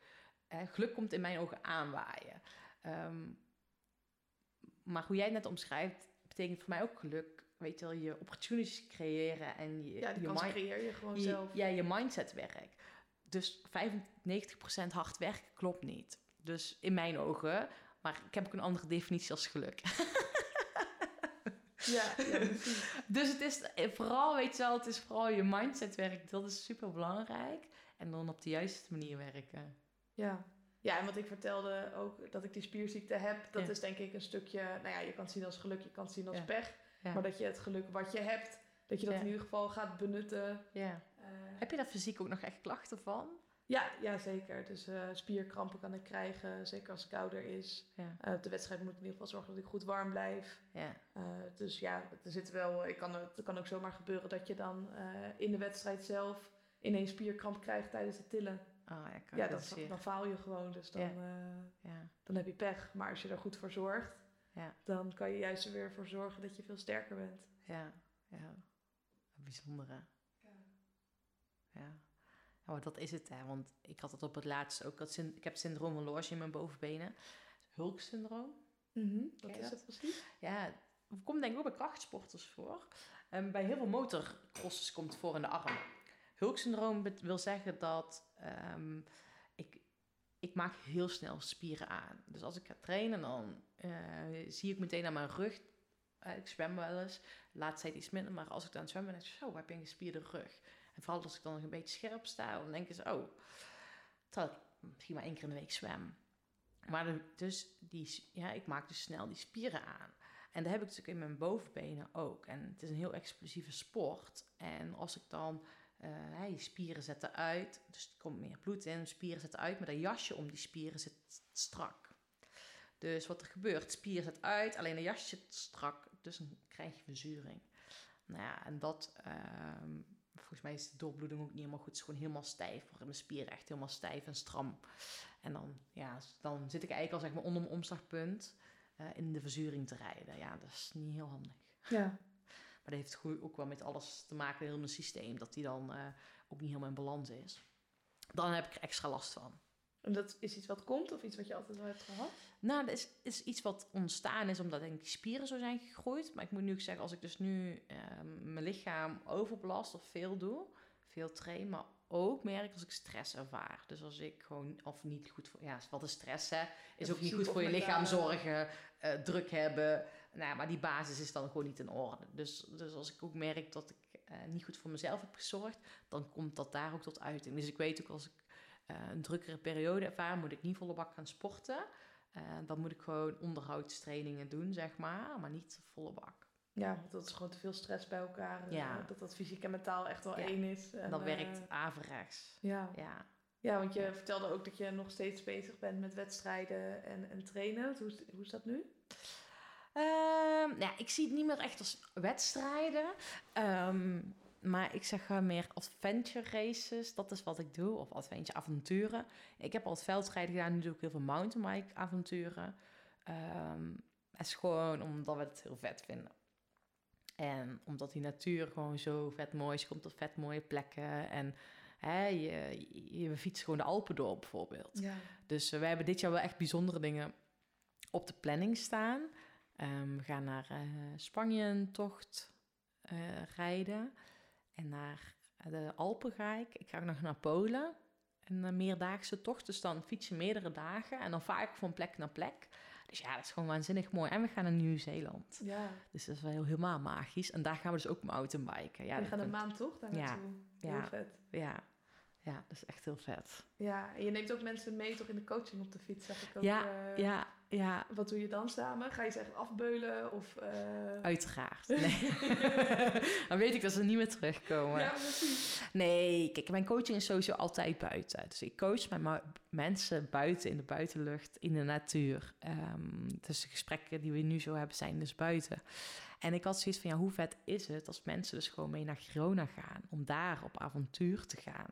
Eh, geluk komt in mijn ogen aanwaaien. Um, maar hoe jij het net omschrijft, betekent voor mij ook geluk. Weet je wel, je opportunities creëren en je... Ja, die je mind, creëer je gewoon zelf. Ja, je mindsetwerk. Dus 95% hard werken klopt niet. Dus in mijn ogen, maar ik heb ook een andere definitie als geluk. [LAUGHS] Ja, ja dus het is vooral, weet je wel, het is vooral je mindsetwerk. Dat is super belangrijk. En dan op de juiste manier werken. Ja. Ja, en wat ik vertelde ook, dat ik die spierziekte heb, dat is denk ik een stukje, nou ja, je kan het zien als geluk, je kan het zien als pech. Maar dat je het geluk wat je hebt, dat je dat in ieder geval gaat benutten. Ja. Uh, heb je daar fysiek ook nog echt klachten van? Ja, ja zeker. Dus uh, spierkrampen kan ik krijgen, zeker als het kouder is. Ja. Uh, op de wedstrijd moet ik in ieder geval zorgen dat ik goed warm blijf. Ja. dus ja, er zit wel, ik kan, het kan ook zomaar gebeuren dat je dan in de wedstrijd zelf ineens spierkramp krijgt tijdens het tillen. Oh, ja, ja dat, dan faal je gewoon. Dus dan. Uh, ja. dan heb je pech. Maar als je er goed voor zorgt, ja. dan kan je juist er weer voor zorgen dat je veel sterker bent. Ja, ja. Bijzondere. Ja. ja. maar dat is het, hè. Want ik had het op het laatst ook. Dat ik heb het syndroom van Loge in mijn bovenbenen. Hulksyndroom. Mm -hmm. Wat is dat precies? Ja, het komt denk ik ook bij krachtsporters voor. Um, bij heel veel motorcrossers komt het voor in de armen. Hulksyndroom wil zeggen dat um, ik, ik maak heel snel spieren aan. Dus als ik ga trainen, dan uh, zie ik meteen aan mijn rug. Uh, ik zwem wel eens, laatst tijd iets minder, maar als ik dan zwem ben, ik zo, heb je een gespierde rug. En vooral als ik dan nog een beetje scherp sta, dan denk ik oh, terwijl ik misschien maar één keer in de week zwem. Maar dus die, ja, ik maak dus snel die spieren aan. En dat heb ik natuurlijk in mijn bovenbenen ook. En het is een heel explosieve sport. En als ik dan je spieren zetten uit, dus er komt meer bloed in. Spieren zetten uit, maar dat jasje om die spieren zit strak. Dus wat er gebeurt, spier zet uit, alleen een jasje zit strak, dus dan krijg je verzuring. Nou ja, en dat, uh, volgens mij is de doorbloeding ook niet helemaal goed. Het is gewoon helemaal stijf, worden mijn spieren echt helemaal stijf en stram. En dan, ja, dan zit ik eigenlijk al zeg maar onder mijn omslagpunt uh, in de verzuring te rijden. Ja, dat is niet heel handig. Ja. Maar dat heeft ook wel met alles te maken, heel mijn systeem, dat die dan uh, ook niet helemaal in balans is. Dan heb ik er extra last van. En dat is iets wat komt of iets wat je altijd wel hebt gehad? Nou, dat is, is iets wat ontstaan is omdat denk ik die spieren zo zijn gegroeid. Maar ik moet nu ook zeggen, als ik dus nu uh, mijn lichaam overbelast of veel doe, veel train, maar ook merk als ik stress ervaar. Dus als ik gewoon, of niet goed voor, ja, wat is stress hè, is ook niet goed voor je lichaam zorgen, uh, druk hebben. Nou, maar die basis is dan gewoon niet in orde. Dus, dus als ik ook merk dat ik uh, niet goed voor mezelf heb gezorgd, dan komt dat daar ook tot uiting. Dus ik weet ook als ik uh, een drukkere periode ervaar, moet ik niet volle bak gaan sporten. Uh, dan moet ik gewoon onderhoudstrainingen doen, zeg maar, maar niet volle bak. Ja, dat is gewoon te veel stress bij elkaar. Ja. Dat dat fysiek en mentaal echt wel één is. En dan werkt averechts. Ja. ja. Ja, want je vertelde ook dat je nog steeds bezig bent met wedstrijden en, en trainen. Hoe, hoe is dat nu? Um, nou ja, ik zie het niet meer echt als wedstrijden. Um, maar ik zeg uh, meer adventure races. Dat is wat ik doe. Of adventure avonturen. Ik heb al het veldrijden gedaan. Nu doe ik heel veel mountainbike avonturen. Um, het is gewoon omdat we het heel vet vinden. En omdat die natuur gewoon zo vet mooi is. Je komt op vet mooie plekken. En hè, je, je, fietst gewoon de Alpen door bijvoorbeeld. Ja. Dus uh, we hebben dit jaar wel echt bijzondere dingen op de planning staan. Um, we gaan naar uh, Spanje een tocht uh, rijden. En naar de Alpen ga ik. Ik ga ook nog naar Polen. Een meerdaagse tocht. Dus dan fiets je meerdere dagen. En dan vaar ik van plek naar plek. Dus ja, dat is gewoon waanzinnig mooi. En we gaan naar Nieuw-Zeeland. Ja. Dus dat is wel heel, helemaal magisch. En daar gaan we dus ook mountainbiken. Ja, we gaan een maand toch daar naartoe? Ja. Heel ja. vet. Ja. Ja, dat is echt heel vet. Ja, en je neemt ook mensen mee toch in de coaching op de fiets, zeg ik ook. Ja, eh, ja, ja. Wat doe je dan samen? Ga je ze echt afbeulen? Of, eh, Uiteraard. Nee. [LAUGHS] dan weet ik dat ze niet meer terugkomen. Ja, precies. Nee, kijk, mijn coaching is sowieso altijd buiten. Dus ik coach ma- mensen buiten, in de buitenlucht, in de natuur. Ehm, dus de gesprekken die we nu zo hebben, zijn dus buiten. En ik had zoiets van, ja, hoe vet is het als mensen dus gewoon mee naar Girona gaan, om daar op avontuur te gaan?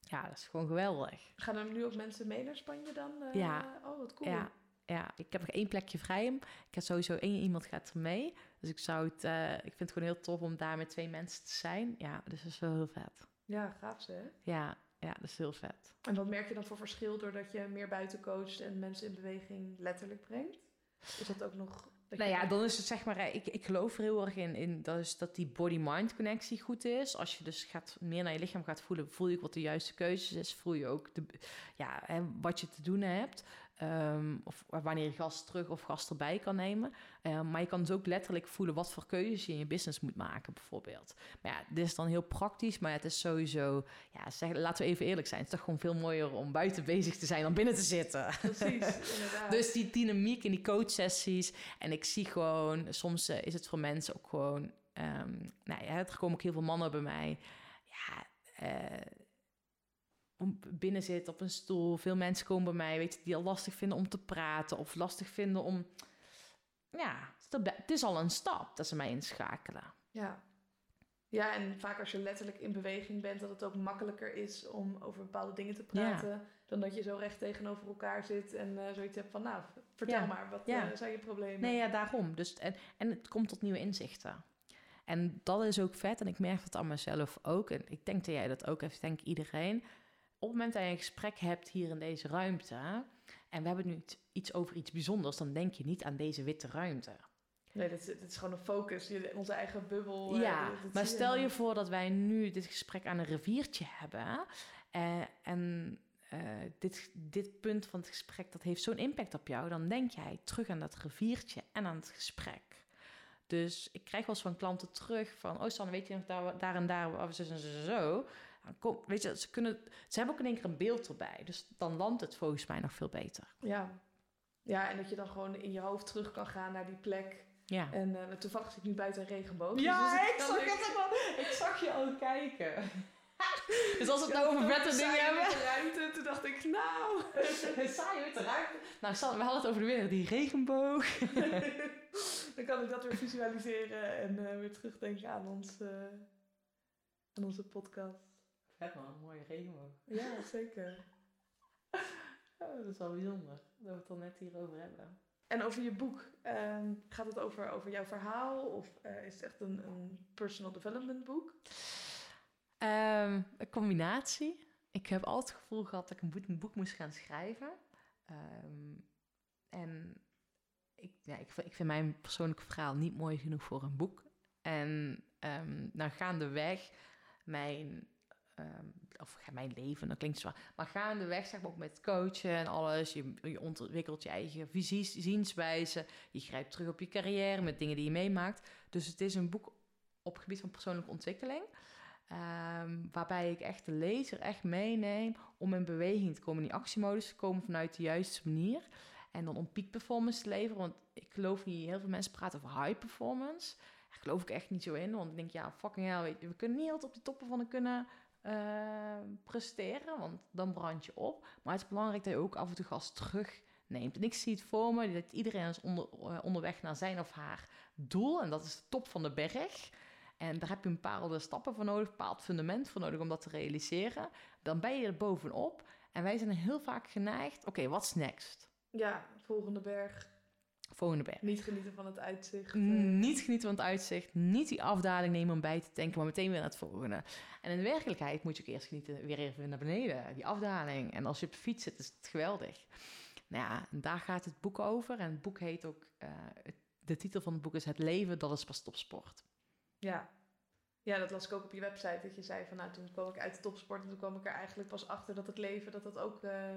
Ja, dat is gewoon geweldig. Gaan er nu ook mensen mee naar Spanje dan? Eh, Ja. Oh, wat cool. Ja, ja, ik heb nog één plekje vrij. Ik heb sowieso één iemand gaat er mee. Dus ik zou het, eh, ik vind het gewoon heel tof om daar met twee mensen te zijn. Ja, dus dat is wel heel vet. Ja, gaaf ze, hè? Ja, ja, dat is heel vet. En wat merk je dan voor verschil doordat je meer buiten coacht en mensen in beweging letterlijk brengt? Is dat ook nog... Dat Nou ja, dan is het zeg maar, eh, ik, ik geloof er heel erg in, in dat, is dat die body-mind connectie goed is. Als je dus gaat, meer naar je lichaam gaat voelen, voel je ook wat de juiste keuzes is. Voel je ook de, ja, hè, wat je te doen hebt. Ehm, of wanneer je gast terug of gast erbij kan nemen. Ehm, maar je kan dus ook letterlijk voelen wat voor keuzes je in je business moet maken, bijvoorbeeld. Maar ja, dit is dan heel praktisch, maar het is sowieso, ja, zeg, laten we even eerlijk zijn. Het is toch gewoon veel mooier om buiten bezig te zijn dan binnen te zitten. Precies, [LAUGHS] inderdaad. Dus die dynamiek in die coachsessies. En ik zie gewoon, soms eh, is het voor mensen ook gewoon... ehm nou ja, er komen ook heel veel mannen bij mij. Ja, eh, binnen zitten op een stoel. Veel mensen komen bij mij, weet je, die al lastig vinden om te praten. Of lastig vinden om... Ja, het is al een stap dat ze mij inschakelen. Ja. Ja, en vaak als je letterlijk in beweging bent, dat het ook makkelijker is om over bepaalde dingen te praten. Dan dat je zo recht tegenover elkaar zit en eh, zoiets hebt van, nou, vertel Ja. maar, wat Ja. eh, zijn je problemen? Nee, ja, daarom. Dus, en, en het komt tot nieuwe inzichten. En dat is ook vet. En ik merk dat aan mezelf ook. En ik denk dat jij dat ook heeft, denk iedereen. Op het moment dat je een gesprek hebt hier in deze ruimte... en we hebben nu iets- over iets bijzonders... dan denk je niet aan deze witte ruimte. Nee, dat is, dat is gewoon een focus, onze eigen bubbel. eh, ja, dat- dat maar stel je voor dat wij nu dit gesprek aan een riviertje hebben... eh, en eh, dit, dit punt van het gesprek, dat heeft zo'n impact op jou... dan denk jij terug aan dat riviertje en aan het gesprek. Dus ik krijg wel eens van klanten terug van... oh Sanne, weet je nog daar, daar en daar, of zo, zo, zo, zo. Dan Kom, weet je, ze, kunnen, ze hebben ook in één keer een beeld erbij. Dus dan landt het volgens mij nog veel beter. Ja. ja, en dat je dan gewoon in je hoofd terug kan gaan naar die plek. Ja. En eh, toevallig zit ik nu buiten een regenboog. Ja, dus ik zag, ik- het ook [LAUGHS] ik zag je al kijken. [LAUGHS] dus als we het nou over vette dingen hebben... met de ruimte, toen dacht ik, nou... [LAUGHS] Saai witte ruimte. Nou, we hadden het over de weer, die regenboog. dan kan ik dat weer visualiseren en eh, weer terugdenken aan, ons, eh, aan onze podcast. Vet man, een mooie regenboog. Ja, zeker. [LAUGHS] Oh, dat is wel bijzonder, dat we het dan net hierover hebben. En over je boek, ehm, gaat het over, over jouw verhaal of eh, is het echt een, een personal development boek? Ehm, een combinatie. Ik heb altijd het gevoel gehad dat ik een boek, een boek moest gaan schrijven. Ehm, en ik, ja, ik, vind- ik vind mijn persoonlijke verhaal niet mooi genoeg voor een boek. En ehm nou gaandeweg mijn, ehm, of mijn leven, dat klinkt zwaar. Maar gaandeweg, zeg maar ook met coachen en alles. Je, ontwikkelt je eigen visies, zienswijze. Je grijpt terug op je carrière met dingen die je meemaakt. Dus het is een boek op gebied van persoonlijke ontwikkeling. Ehm, waarbij ik echt de lezer echt meeneem om in beweging te komen, in die actiemodus te komen vanuit de juiste manier. En dan om peak performance te leveren. Want ik geloof niet, heel veel mensen praten over high performance. Daar geloof ik echt niet zo in. Want ik denk, ja, fucking hell, we kunnen niet altijd op de toppen van de kunnen eh, presteren. Want dan brand je op. Maar het is belangrijk dat je ook af en toe gas terugneemt. En ik zie het voor me dat iedereen is onder, eh, onderweg naar zijn of haar doel. En dat is de top van de berg. En daar heb je een bepaalde stappen voor nodig, een bepaald fundament voor nodig om dat te realiseren. Dan ben je er bovenop. En wij zijn heel vaak geneigd, oké, wat is next? Ja, volgende berg. Volgende. Niet genieten van het uitzicht. eh. Niet genieten van het uitzicht, niet die afdaling nemen om bij te tanken, maar meteen weer naar het volgende. En in werkelijkheid moet je ook eerst genieten, weer even naar beneden, die afdaling. En als je op de fiets zit, is het geweldig. Nou ja, en daar gaat het boek over. En het boek heet ook, eh, de titel van het boek is Het leven, dat is pas topsport. Ja. ja, dat las ik ook op je website. Dat je zei van nou, toen kwam ik uit de topsport en toen kwam ik er eigenlijk pas achter dat het leven, dat dat ook eh,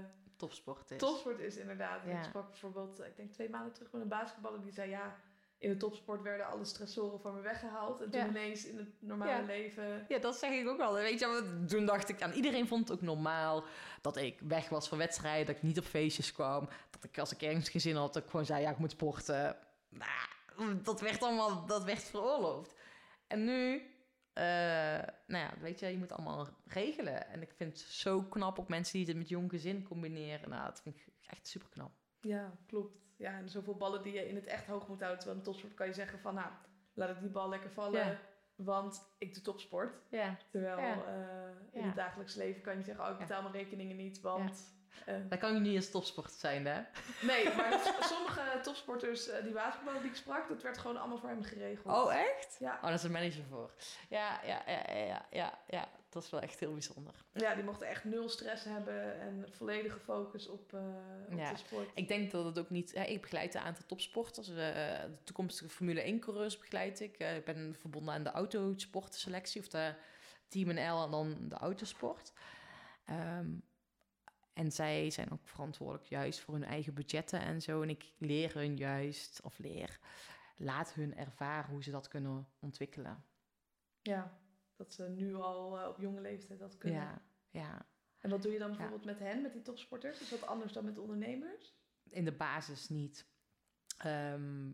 Topsport is. topsport is inderdaad. Ja. Ik sprak bijvoorbeeld, ik denk twee maanden terug met een basketballer die zei ja, in de topsport werden alle stressoren van me weggehaald. En toen Ja. ineens in het normale Ja. leven... Ja, dat zeg ik ook al. Weet je, toen dacht ik aan iedereen vond het ook normaal dat ik weg was van wedstrijden, dat ik niet op feestjes kwam, dat ik als ik ergens geen zin had, dat ik gewoon zei ja, ik moet sporten. Nou, dat werd allemaal, dat werd veroorloofd. En nu, eh, nou ja, weet je, je moet allemaal regelen. En ik vind het zo knap ook mensen die het met jong gezin combineren. Nou, dat vind ik echt super knap. Ja, klopt. Ja, en zoveel ballen die je in het echt hoog moet houden. Terwijl in topsport kan je zeggen van, nou, laat ik die bal lekker vallen. Ja. Want ik doe topsport. Ja, Terwijl Ja. eh, in het dagelijks leven kan je zeggen, oh, ik betaal mijn rekeningen niet, want... dat kan je niet als topsport zijn, hè? nee, maar dat- sommige topsporters eh, die waterpolo die ik sprak, dat werd gewoon allemaal voor hem geregeld. Oh, echt? Ja, Oh, daar is een manager voor. Ja, ja, ja, ja, ja. Dat is wel echt heel bijzonder. ja, die mochten echt nul stress hebben en volledige focus op, eh, op Ja. de sport. Ik denk dat het ook niet... Hè, ik begeleid een aantal topsporters. de toekomstige Formule 1-coureurs begeleid ik. Eh, ik ben verbonden aan de autosportselectie. Of de Team NL en dan de autosport. Ehm, en zij zijn ook verantwoordelijk juist voor hun eigen budgetten en zo. En ik leer hun juist, of leer, laat hun ervaren hoe ze dat kunnen ontwikkelen. Ja, dat ze nu al eh, op jonge leeftijd dat kunnen. Ja, ja. En wat doe je dan bijvoorbeeld met hen, met die topsporters? Is dat anders dan met ondernemers? in de basis niet. Ehm,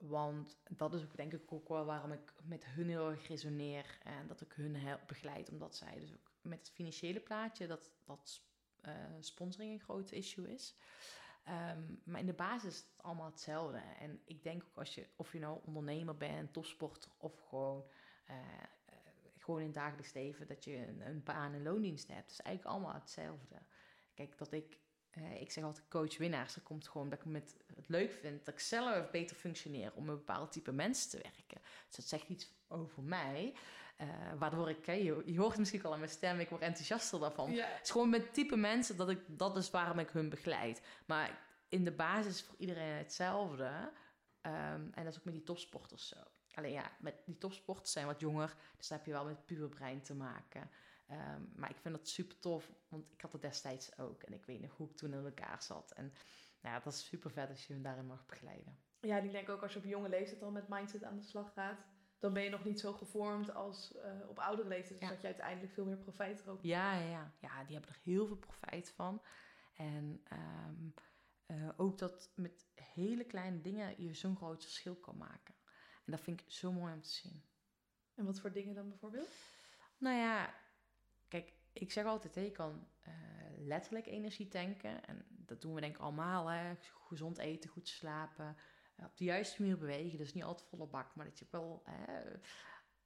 want dat is ook denk ik ook wel waarom ik met hun heel erg resoneer. En dat ik hun help begeleid. Omdat zij dus ook met het financiële plaatje, dat, dat eh, sponsoring een groot issue is. Ehm, maar in de basis is het allemaal hetzelfde. En ik denk ook als je, of je nou ondernemer bent, topsporter of gewoon, eh, eh, gewoon in het dagelijks leven, dat je een, een baan en loondienst hebt. Het is eigenlijk allemaal hetzelfde. Kijk, dat ik ik zeg altijd coach winnaars. Dat komt gewoon dat ik met, het leuk vind dat ik zelf beter functioneer om een bepaald type mensen te werken. Dus dat zegt iets over mij. eh, waardoor ik, je, je hoort misschien al aan mijn stem, ik word enthousiaster daarvan. Ja. Het is gewoon met type mensen dat ik, dat is waarom ik hun begeleid. Maar in de basis is voor iedereen hetzelfde. Ehm, en dat is ook met die topsporters zo. Alleen ja, met die topsporters zijn wat jonger, dus dan heb je wel met puberbrein te maken. Ehm, maar ik vind dat super tof, want ik had het destijds ook. En ik weet nog hoe ik toen in elkaar zat. En nou ja, dat is super vet als je hem daarin mag begeleiden. Ja, ik denk ook als je op jonge leeftijd al met mindset aan de slag gaat, dan ben je nog niet zo gevormd als eh, op oudere leeftijd. Dus Ja. dat je uiteindelijk veel meer profijt er ook Ja, ja, ja. ja, die hebben er heel veel profijt van. En ehm, eh, ook dat met hele kleine dingen je zo'n groot verschil kan maken. En dat vind ik zo mooi om te zien. En wat voor dingen dan bijvoorbeeld? Nou ja, kijk, ik zeg altijd, hè, je kan eh, letterlijk energie tanken. En dat doen we denk ik allemaal, hè. Gezond eten, goed slapen. Op de juiste manier bewegen. Dus niet altijd volle bak, maar dat je wel hè,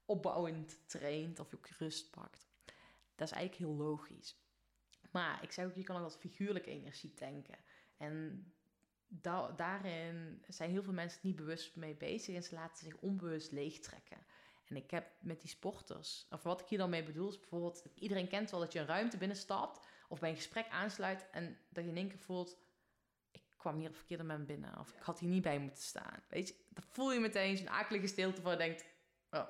opbouwend traint of je ook rust pakt. Dat is eigenlijk heel logisch. Maar ik zeg ook, je kan ook wat figuurlijk energie tanken. En da- daarin zijn heel veel mensen niet bewust mee bezig en ze laten zich onbewust leegtrekken. En ik heb met die sporters, of wat ik hier dan mee bedoel, is bijvoorbeeld, iedereen kent wel dat je een ruimte binnenstapt of bij een gesprek aansluit en dat je in één keer voelt, kwam hier op verkeerde moment binnen of ik had hier niet bij moeten staan. Weet je, dan voel je meteen zo'n akelige stilte van je denkt, oh.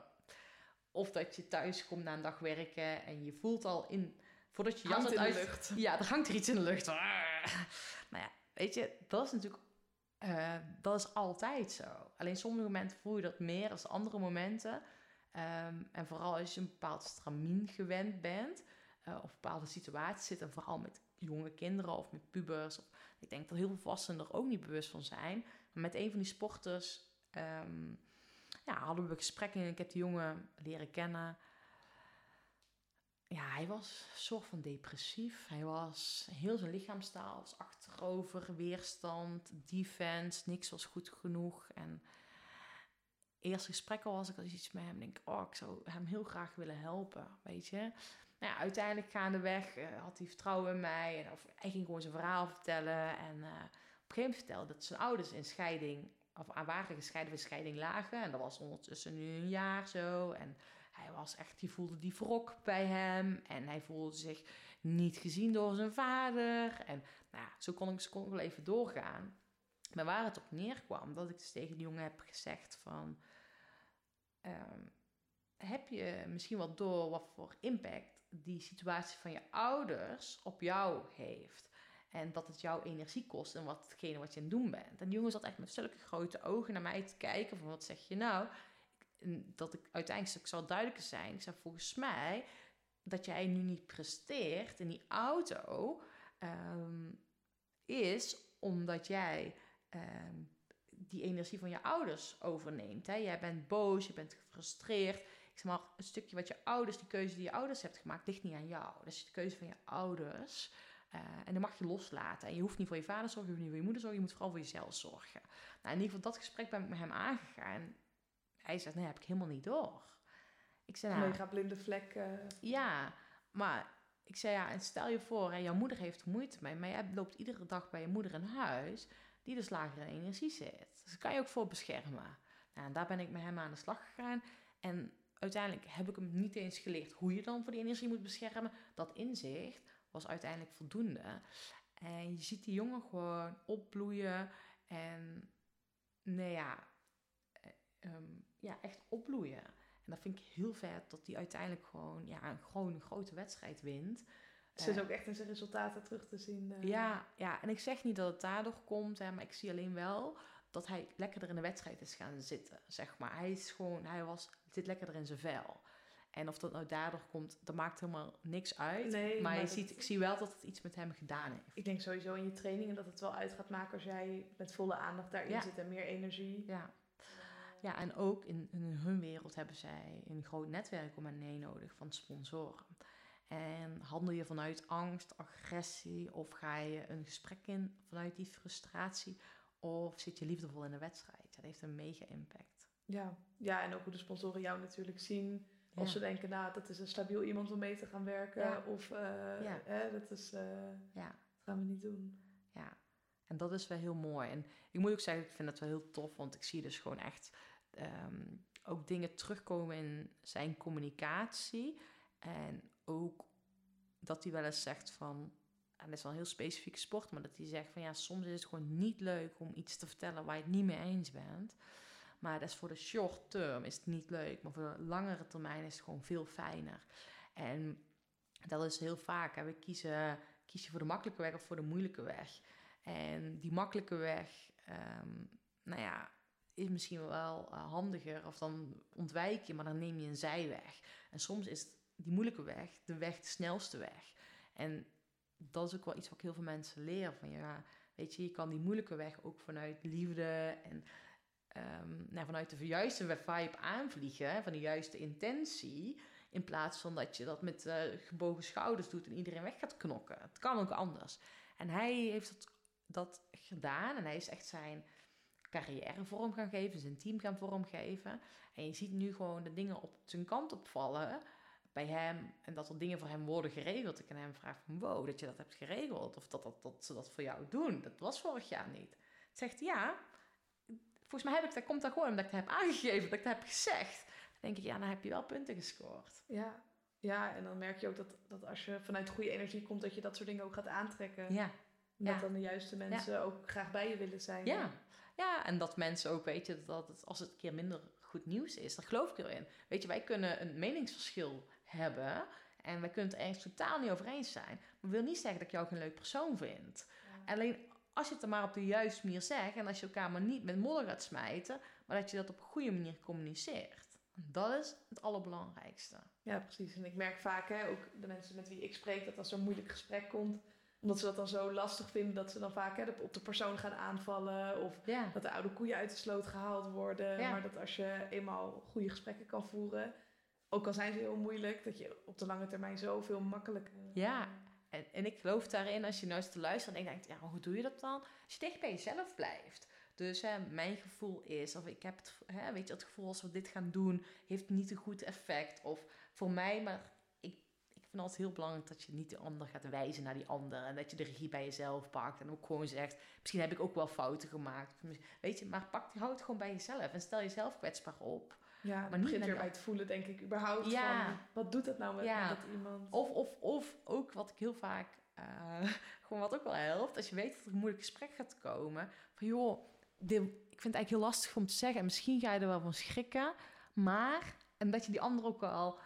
Of dat je thuis komt na een dag werken en je voelt al in, voordat je jas Hangt in uit de lucht. [LAUGHS] ja, er hangt er iets in de lucht. [LAUGHS] Nou ja, weet je, dat is natuurlijk... eh, dat is altijd zo. Alleen sommige momenten voel je dat meer dan andere momenten. Ehm, en vooral als je een bepaald stramien gewend bent... eh, of bepaalde situaties zit... en vooral met jonge kinderen of met pubers... Of, ik denk dat heel veel volwassenen er ook niet bewust van zijn. Maar met een van die sporters... ehm, ja, hadden we gesprekken en ik heb die jongen leren kennen ja, hij was een soort van depressief. Hij was heel zijn lichaamstaal was achterover, weerstand, defense, niks was goed genoeg. En eerste gesprek al was ik al iets met hem, denk oh, ik zou hem heel graag willen helpen, weet je. Nou ja, uiteindelijk gaandeweg uh, had hij vertrouwen in mij en of, hij ging gewoon zijn verhaal vertellen. En uh, op een gegeven moment vertelde dat zijn ouders in scheiding, of waren gescheiden scheiding lagen. En dat was ondertussen nu een jaar zo. En hij was echt, die voelde die wrok bij hem. En hij voelde zich niet gezien door zijn vader. En nou zo kon ik, kon ik wel even doorgaan. Maar waar het op neerkwam, dat ik dus tegen die jongen heb gezegd van... Um, heb je misschien wel door wat voor impact die situatie van je ouders op jou heeft? En dat het jouw energie kost en wat hetgene wat je aan het doen bent. En die jongen zat echt met zulke grote ogen naar mij te kijken van wat zeg je nou? Dat ik uiteindelijk zal duidelijker zijn. Ik zei volgens mij dat jij nu niet presteert in die auto ehm, is omdat jij ehm, die energie van je ouders overneemt. Hè? Jij bent boos, je bent gefrustreerd. Zeg maar, een stukje wat je ouders, die keuze die je ouders hebt gemaakt, ligt niet aan jou. Dat is de keuze van je ouders. Uh, en dan mag je loslaten. En je hoeft niet voor je vader zorgen, je hoeft niet voor je moeder zorgen, je moet vooral voor jezelf zorgen. Nou, in ieder geval dat gesprek ben ik met hem aangegaan. Hij zegt, nee, heb ik helemaal niet door. Ik zei, nou, Mega blinde vlek. Uh... Ja, maar ik zei, ja, en stel je voor, hè, jouw moeder heeft moeite mee, maar jij loopt iedere dag bij je moeder in huis, die dus lagere energie zit. Dus daar kan je ook voor beschermen. Nou, en daar ben ik met hem aan de slag gegaan. En uiteindelijk heb ik hem niet eens geleerd hoe je dan voor die energie moet beschermen. Dat inzicht was uiteindelijk voldoende. En je ziet die jongen gewoon opbloeien en, nee ja, eh, ehm, ja, echt opbloeien. En dat vind ik heel vet dat hij uiteindelijk gewoon, ja, een, gewoon een grote wedstrijd wint. Het is uh, ook echt in zijn resultaten terug te zien. Uh. Ja, ja, en ik zeg niet dat het daardoor komt, hè, maar ik zie alleen wel dat hij lekkerder in de wedstrijd is gaan zitten, zeg maar. Hij is gewoon, hij was, zit lekkerder in zijn vel. En of dat nou daardoor komt, dat maakt helemaal niks uit. Nee, maar, je ziet, ik zie wel dat het iets met hem gedaan heeft. Ik denk sowieso in je trainingen dat het wel uit gaat maken als jij met volle aandacht daarin zit en meer energie. Ja. Ja, en ook in, in, hun wereld hebben zij een groot netwerk om hen heen nodig van sponsoren. En handel je vanuit angst, agressie of ga je een gesprek in vanuit die frustratie of zit je liefdevol in de wedstrijd? Dat heeft een mega impact. Ja, ja en ook hoe de sponsoren jou natuurlijk zien. Of ze denken, nou, dat is een stabiel iemand om mee te gaan werken. Of uh, hè, dat is, uh, ja. dat gaan we niet doen. Ja, en dat is wel heel mooi. En ik moet ook zeggen, ik vind het wel heel tof, want ik zie dus gewoon echt um, ook dingen terugkomen in zijn communicatie. En ook dat hij wel eens zegt van, en dat is wel een heel specifieke sport, maar dat hij zegt van ja, soms is het gewoon niet leuk om iets te vertellen waar je het niet mee eens bent. Maar dat is voor de short term is het niet leuk, maar voor de langere termijn is het gewoon veel fijner. En dat is heel vaak, we kiezen, kies je voor de makkelijke weg of voor de moeilijke weg. En die makkelijke weg, um, nou ja, is misschien wel uh, handiger of dan ontwijk je, maar dan neem je een zijweg. En soms is die moeilijke weg de weg de snelste weg. En dat is ook wel iets wat ik heel veel mensen leer. Van ja, weet je, je kan die moeilijke weg ook vanuit liefde en um, nou, vanuit de juiste vibe aanvliegen, van de juiste intentie. In plaats van dat je dat met uh, gebogen schouders doet en iedereen weg gaat knokken. Het kan ook anders. En hij heeft dat, dat gedaan en hij is echt zijn carrière vorm gaan geven, zijn team gaan vormgeven. En je ziet nu gewoon de dingen op zijn kant opvallen bij hem en dat er dingen voor hem worden geregeld. Ik kan hem vragen van wow, dat je dat hebt geregeld of dat, dat, dat ze dat voor jou doen. Dat was vorig jaar niet. Zegt ja, volgens mij heb ik, dat komt dat gewoon omdat ik het heb aangegeven, dat ik het heb gezegd. Dan denk ik, ja, dan heb je wel punten gescoord. Ja, ja en dan merk je ook dat, dat als je vanuit goede energie komt, dat je dat soort dingen ook gaat aantrekken. Ja. Dat dan de juiste mensen ook graag bij je willen zijn. Ja. ja, en dat mensen ook, weet je, dat het, als het een keer minder goed nieuws is, daar geloof ik erin. Weet je, wij kunnen een meningsverschil hebben en wij kunnen het er eens totaal niet over eens zijn. Maar dat wil niet zeggen dat ik jou geen leuk persoon vind. Alleen als je het er maar op de juiste manier zegt en als je elkaar maar niet met modder gaat smijten, maar dat je dat op een goede manier communiceert. Dat is het allerbelangrijkste. Ja, precies. En ik merk vaak, hè, ook de mensen met wie ik spreek, dat als er een moeilijk gesprek komt, omdat ze dat dan zo lastig vinden, dat ze dan vaak hè, op de persoon gaan aanvallen. Of dat de oude koeien uit de sloot gehaald worden. Maar dat als je eenmaal goede gesprekken kan voeren, ook al zijn ze heel moeilijk, dat je op de lange termijn zoveel makkelijker. Ja, en, en ik geloof daarin, als je nou eens te luisteren en denkt, ja, hoe doe je dat dan? Als je dicht bij jezelf blijft. Dus mijn gevoel is, of ik heb het, hè, weet je, het gevoel als we dit gaan doen, heeft niet een goed effect. Of voor mij, maar ik, ik vind altijd heel belangrijk dat je niet de ander gaat wijzen naar die ander. En dat je de regie bij jezelf pakt. En ook gewoon zegt, misschien heb ik ook wel fouten gemaakt. Weet je, maar pak, houd het gewoon bij jezelf. En stel jezelf kwetsbaar op. Ja, maar niet weer bij het voelen, denk ik, überhaupt. Ja. Van, wat doet dat nou met, dat iemand? Of, of, of ook wat ik heel vaak, uh, [LAUGHS] gewoon wat ook wel helpt, als je weet dat er een moeilijk gesprek gaat komen, van joh, dit, ik vind het eigenlijk heel lastig om te zeggen, en misschien ga je er wel van schrikken, maar, en dat je die ander ook al,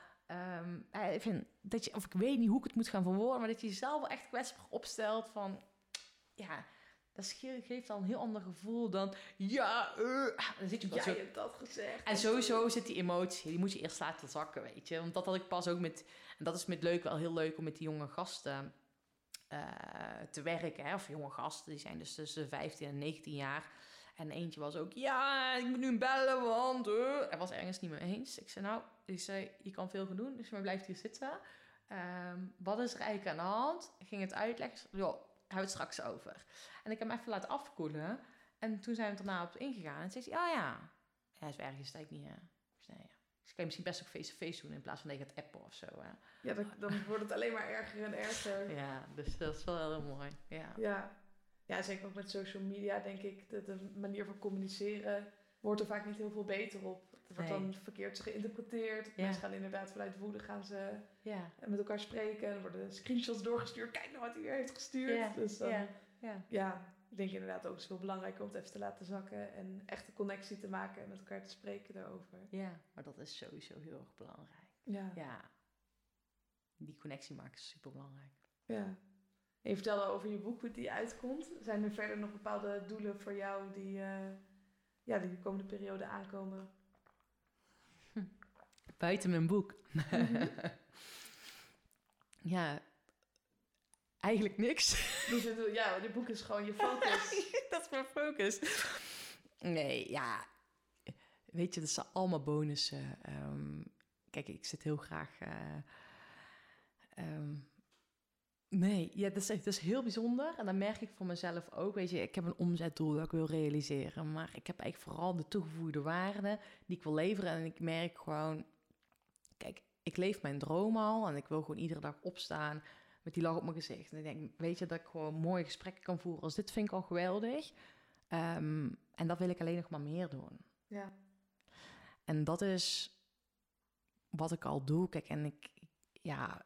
um, vind, dat je, of ik weet niet hoe ik het moet gaan verwoorden, maar dat je jezelf wel echt kwetsbaar opstelt van, ja, dat ge- geeft al een heel ander gevoel dan, ja, eh, dan zit je wel Jij zo... hebt dat gezegd. En sowieso zit die emotie, die moet je eerst laten zakken, weet je. Want dat had ik pas ook met, en dat is met leuk wel heel leuk om met die jonge gasten eh, te werken. Hè? Of jonge gasten, die zijn dus tussen de 15 en 19 jaar. En eentje was ook, ja, ik moet nu bellen, want... eh hij was ergens niet mee eens. Ik zei, nou, ik zei, je kan veel gaan doen, dus maar blijft hier zitten. Ehm, wat is er eigenlijk aan de hand? Ging het uitleggen. Ik we het straks over. En ik heb hem even laten afkoelen. En toen zijn we daarna op ingegaan. En zei hij, oh ja, ja, is ergens sta ik niet. Hè. Ik zei, nee, ja. Dus kan je misschien best ook face-to-face doen in plaats van dat je gaat appen of zo. Hè. Ja, dan, dan wordt het alleen maar erger en erger. Ja, dus dat is wel heel mooi. Ja. Ja. ja, zeker ook met social media denk ik. De, de manier van communiceren wordt er vaak niet heel veel beter op. Het wordt Nee. dan verkeerd geïnterpreteerd. Ja. Mensen gaan inderdaad vanuit woede gaan ze Ja. met elkaar spreken. Er worden screenshots doorgestuurd. Kijk nou wat hij weer heeft gestuurd. Ja, Dus dan, ja, ik denk inderdaad ook het is veel belangrijker om het even te laten zakken. En echt een connectie te maken en met elkaar te spreken daarover. ja, maar dat is sowieso heel erg belangrijk. Ja. Die connectie maken is super belangrijk. ja. En je vertelde over je boek, hoe die uitkomt. Zijn er verder nog bepaalde doelen voor jou die, eh, ja, die de komende periode aankomen? Buiten mijn boek. Mhm. ja, eigenlijk niks. Dus ja, dit boek is gewoon je focus. [LAUGHS] dat is mijn focus. Nee, ja. Weet je, dat zijn allemaal bonussen. Ehm, kijk, ik zit heel graag. eh, ehm, nee, ja, dat is, dat is heel bijzonder. En dan merk ik voor mezelf ook. Weet je, ik heb een omzetdoel dat ik wil realiseren. Maar ik heb eigenlijk vooral de toegevoegde waarde die ik wil leveren. En ik merk gewoon. Kijk, ik leef mijn droom al. En ik wil gewoon iedere dag opstaan met die lach op mijn gezicht. En ik denk, weet je, dat ik gewoon mooie gesprekken kan voeren. Als dit vind ik al geweldig. Ehm, en dat wil ik alleen nog maar meer doen. Ja. En dat is wat ik al doe. Kijk, en ik, ja,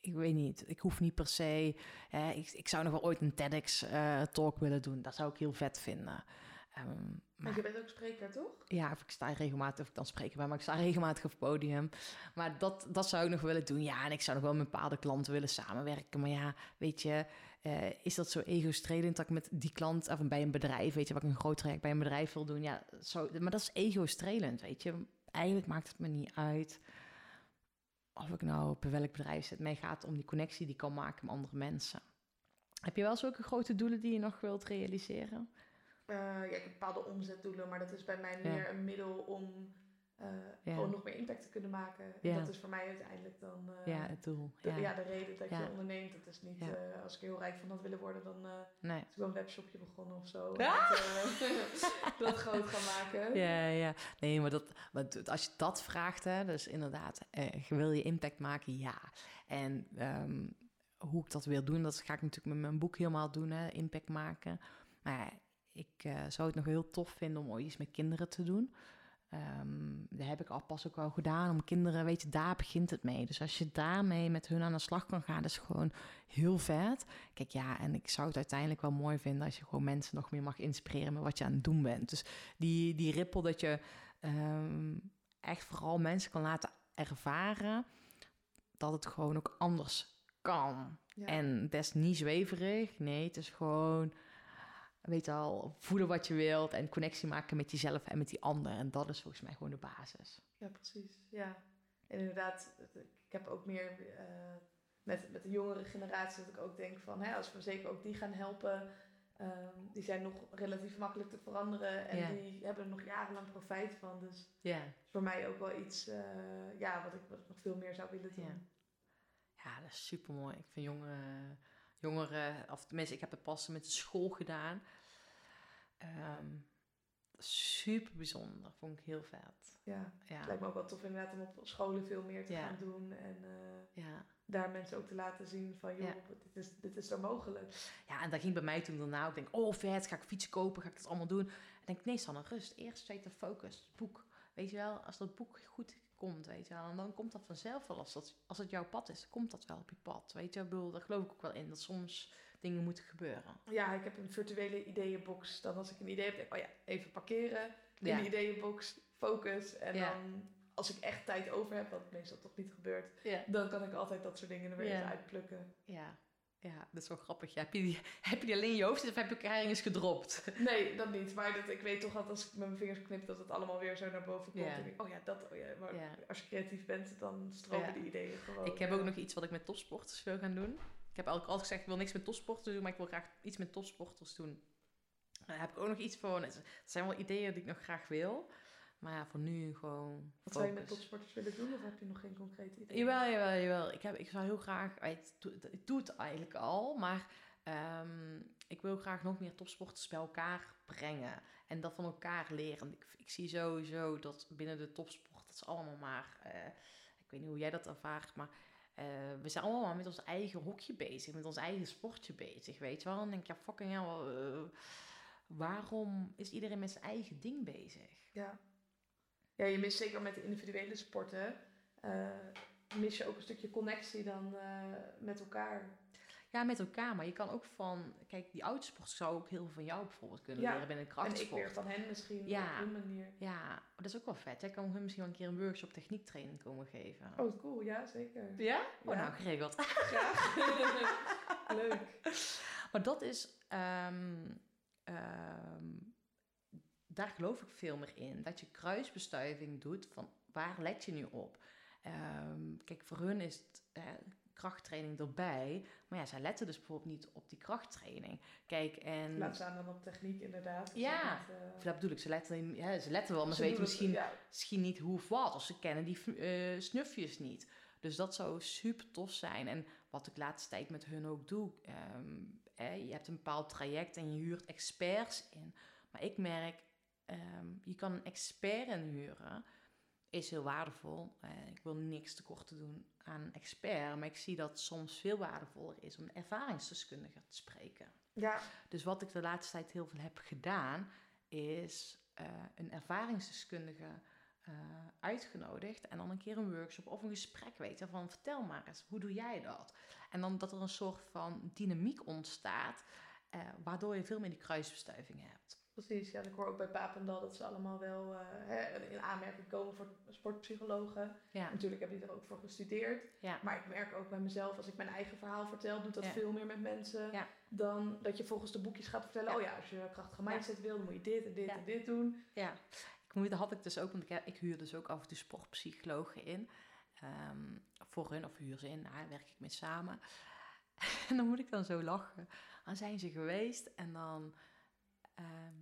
ik weet niet. Ik hoef niet per se. Hè, ik, ik zou nog wel ooit een TEDx-talk willen doen. Dat zou ik heel vet vinden. Ehm, maar je bent ook spreker, toch? ja, of ik sta regelmatig, of ik dan spreken ben, maar ik sta regelmatig op het podium. Maar dat, dat zou ik nog willen doen. Ja, en ik zou nog wel met bepaalde klanten willen samenwerken. Maar ja, weet je, eh, is dat zo ego-strelend dat ik met die klant, of bij een bedrijf, weet je, wat ik een groot traject bij een bedrijf wil doen. Ja, zo, maar dat is ego-strelend, weet je. Eigenlijk maakt het me niet uit of ik nou op welk bedrijf zit. Mij gaat om die connectie die ik kan maken met andere mensen. Heb je wel zulke grote doelen die je nog wilt realiseren? Eh, ja, ik heb bepaalde omzetdoelen, maar dat is bij mij Ja. meer een middel om eh, Ja. gewoon nog meer impact te kunnen maken. En Ja. dat is voor mij uiteindelijk dan eh, ja, het doel. de, Ja. de reden dat je onderneemt. Dat is niet, als ik heel rijk van had willen worden, dan Nee. is ik wel een webshopje begonnen of zo. Ah! Dat, [LAUGHS] dat groot gaan maken. [LAUGHS] Ja, ja. Nee, maar, dat, maar als je dat vraagt, hè, dus inderdaad, eh, wil je impact maken? Ja. En ehm, hoe ik dat wil doen, dat ga ik natuurlijk met mijn boek helemaal doen, hè, impact maken. Maar ik eh, zou het nog heel tof vinden om ooit iets met kinderen te doen. Ehm dat heb ik al pas ook al gedaan. Om kinderen, weet je, daar begint het mee. Dus als je daarmee met hun aan de slag kan gaan, dat is gewoon heel vet. Kijk, ja, en ik zou het uiteindelijk wel mooi vinden als je gewoon mensen nog meer mag inspireren met wat je aan het doen bent. Dus die, die rippel dat je ehm, echt vooral mensen kan laten ervaren dat het gewoon ook anders kan. Ja. En het is niet zweverig. Nee, het is gewoon, weet al, voelen wat je wilt en connectie maken met jezelf en met die ander. En dat is volgens mij gewoon de basis. Ja, precies. Ja. En inderdaad, ik heb ook meer eh, met, met de jongere generatie dat ik ook denk van, hè, als we zeker ook die gaan helpen, ehm, die zijn nog relatief makkelijk te veranderen en Ja. die hebben er nog jarenlang profijt van. Dus Ja. voor mij ook wel iets eh, ja, wat, ik, wat ik nog veel meer zou willen doen. Ja. Ja, dat is super mooi. Ik vind jongeren, jongeren, of tenminste, ik heb het pas met de school gedaan. Ehm, super bijzonder, vond ik heel vet. Ja. Ja, Het lijkt me ook wel tof inderdaad om op scholen veel meer te Ja. gaan doen en eh, ja. daar mensen ook te laten zien van, joh, dit, is, dit is er mogelijk. ja, en dat ging bij mij toen daarna ook. Ik denk, oh vet, ga ik fietsen kopen, ga ik dat allemaal doen? En denk ik, nee Sanne, rust. Eerst zet de focus, het boek. Weet je wel, als dat boek goed komt, weet je wel. En dan komt dat vanzelf wel. Als, dat, als het jouw pad is, komt dat wel op je pad. Weet je, ik bedoel, daar geloof ik ook wel in. Dat soms dingen moeten gebeuren. Ja, ik heb een virtuele ideeënbox. Dan als ik een idee heb, denk ik, oh ja, even parkeren. In Ja. de ideeënbox, focus. En Ja. dan, als ik echt tijd over heb, wat meestal toch niet gebeurt, Ja. dan kan ik altijd dat soort dingen er weer Ja. even uitplukken. Ja, Ja, dat is wel grappig. Ja, heb, je die, [LAUGHS] heb je die alleen in je hoofd zitten of heb je elkaar ergens gedropt? [LAUGHS] Nee, dat niet. Maar dat, ik weet toch dat als ik met mijn vingers knip, dat het allemaal weer zo naar boven komt. Ja. Ik oh ja, dat. Oh ja. Maar Ja. als je creatief bent, dan stromen die ideeën gewoon. Ik heb ook nog iets wat ik met topsporters wil gaan doen. Ik heb eigenlijk altijd gezegd, ik wil niks met topsporters doen, maar ik wil graag iets met topsporters doen. Daar heb ik ook nog iets voor. Het zijn wel ideeën die ik nog graag wil. Maar ja, voor nu gewoon Wat zou je met focus. topsporters willen doen? Of heb je nog geen concrete idee? Jawel, jawel, jawel. Ik, heb, ik zou heel graag... Ik doe, ik doe het eigenlijk al, maar ehm, ik wil graag nog meer topsporters bij elkaar brengen. En dat van elkaar leren. Ik, ik zie sowieso dat binnen de topsport, dat is allemaal maar... eh, ik weet niet hoe jij dat ervaart, maar... eh, we zijn allemaal met ons eigen hokje bezig, met ons eigen sportje bezig, weet je wel. En dan denk je, ja, fucking hell, eh, waarom is iedereen met zijn eigen ding bezig? Ja. Ja, je mist zeker met de individuele sporten. eh, mis je ook een stukje connectie dan eh, met elkaar. Ja, met elkaar, maar je kan ook van... Kijk, die oudsport zou ook heel veel van jou bijvoorbeeld kunnen Ja, leren binnen de En ik krachtsport. weer van hen misschien Ja. op hun manier. Ja, dat is ook wel vet. Jij kan hun misschien wel een keer een workshop techniektraining komen geven. Oh, cool. Ja, zeker. Ja? Oh, Ja. nou, geregeld. [LAUGHS] Ja. [LAUGHS] Leuk. Maar dat is... ehm, ehm, daar geloof ik veel meer in. Dat je kruisbestuiving doet van waar let je nu op? Ehm, kijk, voor hun is het eh, krachttraining erbij. Maar ja, zij letten dus bijvoorbeeld niet op die krachttraining. Kijk, en... Laat staan dan op techniek inderdaad. Ja. dat, eh, dat bedoel ik, ze letten, ja, ze letten wel, maar ze, weten het- misschien, Ja, misschien niet hoe of wat. Of ze kennen die eh, snufjes niet. Dus dat zou super tof zijn. En wat ik laatste tijd met hun ook doe. ehm, je hebt een bepaald traject en je huurt experts in. Maar ik merk, ehm, je kan een expert inhuren. Is heel waardevol. Eh, ik wil niks tekort te doen aan een expert. Maar ik zie dat het soms veel waardevoller is om een ervaringsdeskundige te spreken. ja, Dus wat ik de laatste tijd heel veel heb gedaan, is eh, een ervaringsdeskundige eh, uitgenodigd. En dan een keer een workshop of een gesprek weten van vertel maar eens, hoe doe jij dat? En dan dat er een soort van dynamiek ontstaat, waardoor je veel meer die kruisbestuiving hebt. Precies. Ja, ik hoor ook bij Papendal dat ze allemaal wel eh, hè, in aanmerking komen voor sportpsychologen. Ja, Natuurlijk hebben die er ook voor gestudeerd. ja, Maar ik merk ook bij mezelf, als ik mijn eigen verhaal vertel, doet dat Ja. veel meer met mensen. Dan dat je volgens de boekjes gaat vertellen, oh ja, als je krachtige mindset wil, dan moet je dit en dit en dit doen. ja. Ik moet, dat had ik dus ook, want ik, ik huur dus ook af en toe sportpsychologen in. Ehm, voor hun, of huur ze in, daar werk ik mee samen. [LAUGHS] En dan moet ik dan zo lachen. Dan zijn ze geweest en dan, ehm,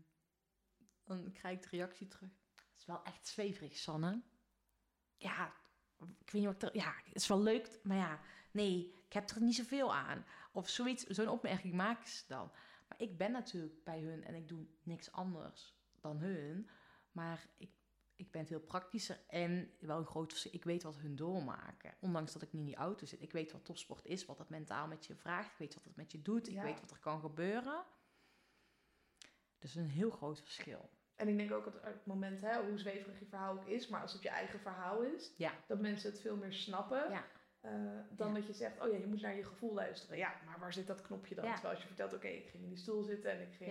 dan krijg ik de reactie terug. Het is wel echt zweverig, Sanne. Ja, ik weet niet wat er... Ja, het is wel leuk, maar ja, nee, ik heb er niet zoveel aan. Of zoiets, zo'n opmerking maken ze dan. Maar ik ben natuurlijk bij hun en ik doe niks anders dan hun. Maar ik, ik ben veel praktischer en wel een groot verschil. Ik weet wat hun doormaken. Ondanks dat ik niet in die auto zit. Ik weet wat topsport is, wat het mentaal met je vraagt. Ik weet wat het met je doet. Ik Ja. weet wat er kan gebeuren. Dus een heel groot verschil. En ik denk ook dat op het moment, hè, hoe zweverig je verhaal ook is, maar als het je eigen verhaal is, Ja. dat mensen het veel meer snappen. Ja. eh, dan Ja. dat je zegt, oh ja, je moet naar je gevoel luisteren. Ja, maar waar zit dat knopje dan? Terwijl als je vertelt, oké, ik ging in die stoel zitten en ik ging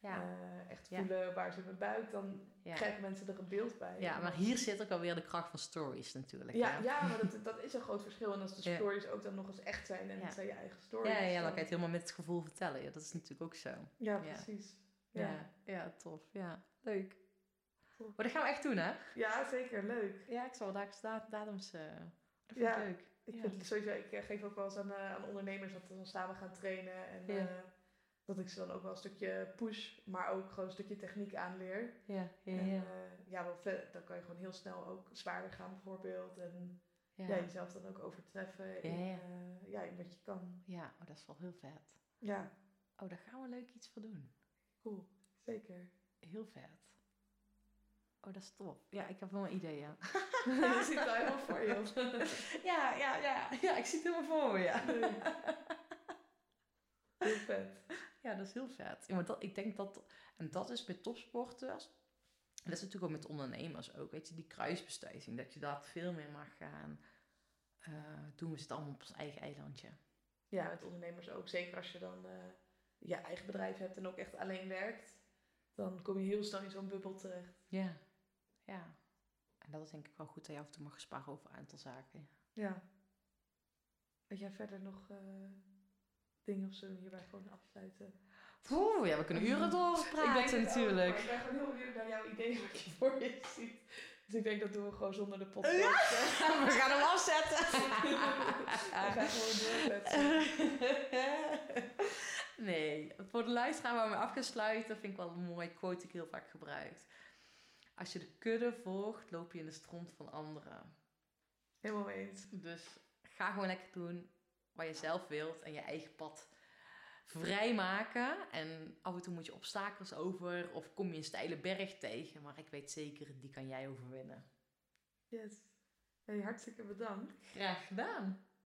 eh, echt voelen waar zit mijn buik, dan krijgen mensen er een beeld bij. ja, maar hier zit ook alweer de kracht van stories natuurlijk. Ja, ja maar dat, dat is een groot verschil. En als de stories ook dan nog eens echt zijn en het zijn je eigen stories. ja, ja, dan kan je het helemaal met het gevoel vertellen. Ja, dat is natuurlijk ook zo. Ja. precies. Ja. Ja, tof. Ja, leuk. Maar dat gaan we echt doen, hè? ja, zeker. Leuk. Ja, ik zal daar da datums... eh dat vind Ja. ik leuk. Ik Ja. vind het sowieso, ik eh, geef ook wel eens aan, eh, aan ondernemers dat we dan samen gaan trainen. En Ja. dat ik ze dan ook wel een stukje push, maar ook gewoon een stukje techniek aanleer. Ja, ja, En, ja. vet. Dan kan je gewoon heel snel ook zwaarder gaan bijvoorbeeld. En ja. ja. jezelf dan ook overtreffen in, ja. ja, in wat je kan. Ja, oh, dat is wel heel vet. Ja, Oh, daar gaan we leuk iets voor doen. Cool. Zeker. Heel vet. Oh, dat is tof. Ja, ik heb wel een idee, ja. je ziet het al helemaal voor je. [LAUGHS] ja, ja, ja. Ja, ik zie het helemaal voor me, ja. [LAUGHS] Heel vet. Ja, dat is heel vet. Ja, maar dat, ik denk dat... En dat is met topsporters... En dat is natuurlijk ook met ondernemers ook. Weet je, die kruisbestuiving. Dat je dat veel meer mag gaan eh, doen. We zitten allemaal op ons eigen eilandje. Ja, met ondernemers ook. Zeker als je dan eh, je eigen bedrijf hebt en ook echt alleen werkt. Dan kom je heel snel in zo'n bubbel terecht. Ja. Ja. En dat is denk ik wel goed dat je af en toe mag sparren over een aantal zaken. Ja. Weet jij verder nog eh, dingen of zo hierbij gewoon afsluiten? Oeh, ja, we kunnen uren doorpraten [LAUGHS] ook, natuurlijk. ik ben gewoon heel benieuwd naar jouw idee wat je voor je ziet. Dus ik denk dat doen we gewoon zonder de podcast. [LAUGHS] We gaan hem afzetten. [LAUGHS] We gaan gewoon doorzetten. Nee, voor de luisteraar waar we af gaan sluiten, vind ik wel een mooie quote die ik heel vaak gebruik. Als je de kudde volgt, loop je in de stront van anderen. Helemaal eens. Dus ga gewoon lekker doen wat je zelf wilt en je eigen pad vrijmaken. En af en toe moet je obstakels over of kom je een steile berg tegen. Maar ik weet zeker, die kan jij overwinnen. Yes. Hey, hartstikke bedankt. Graag gedaan.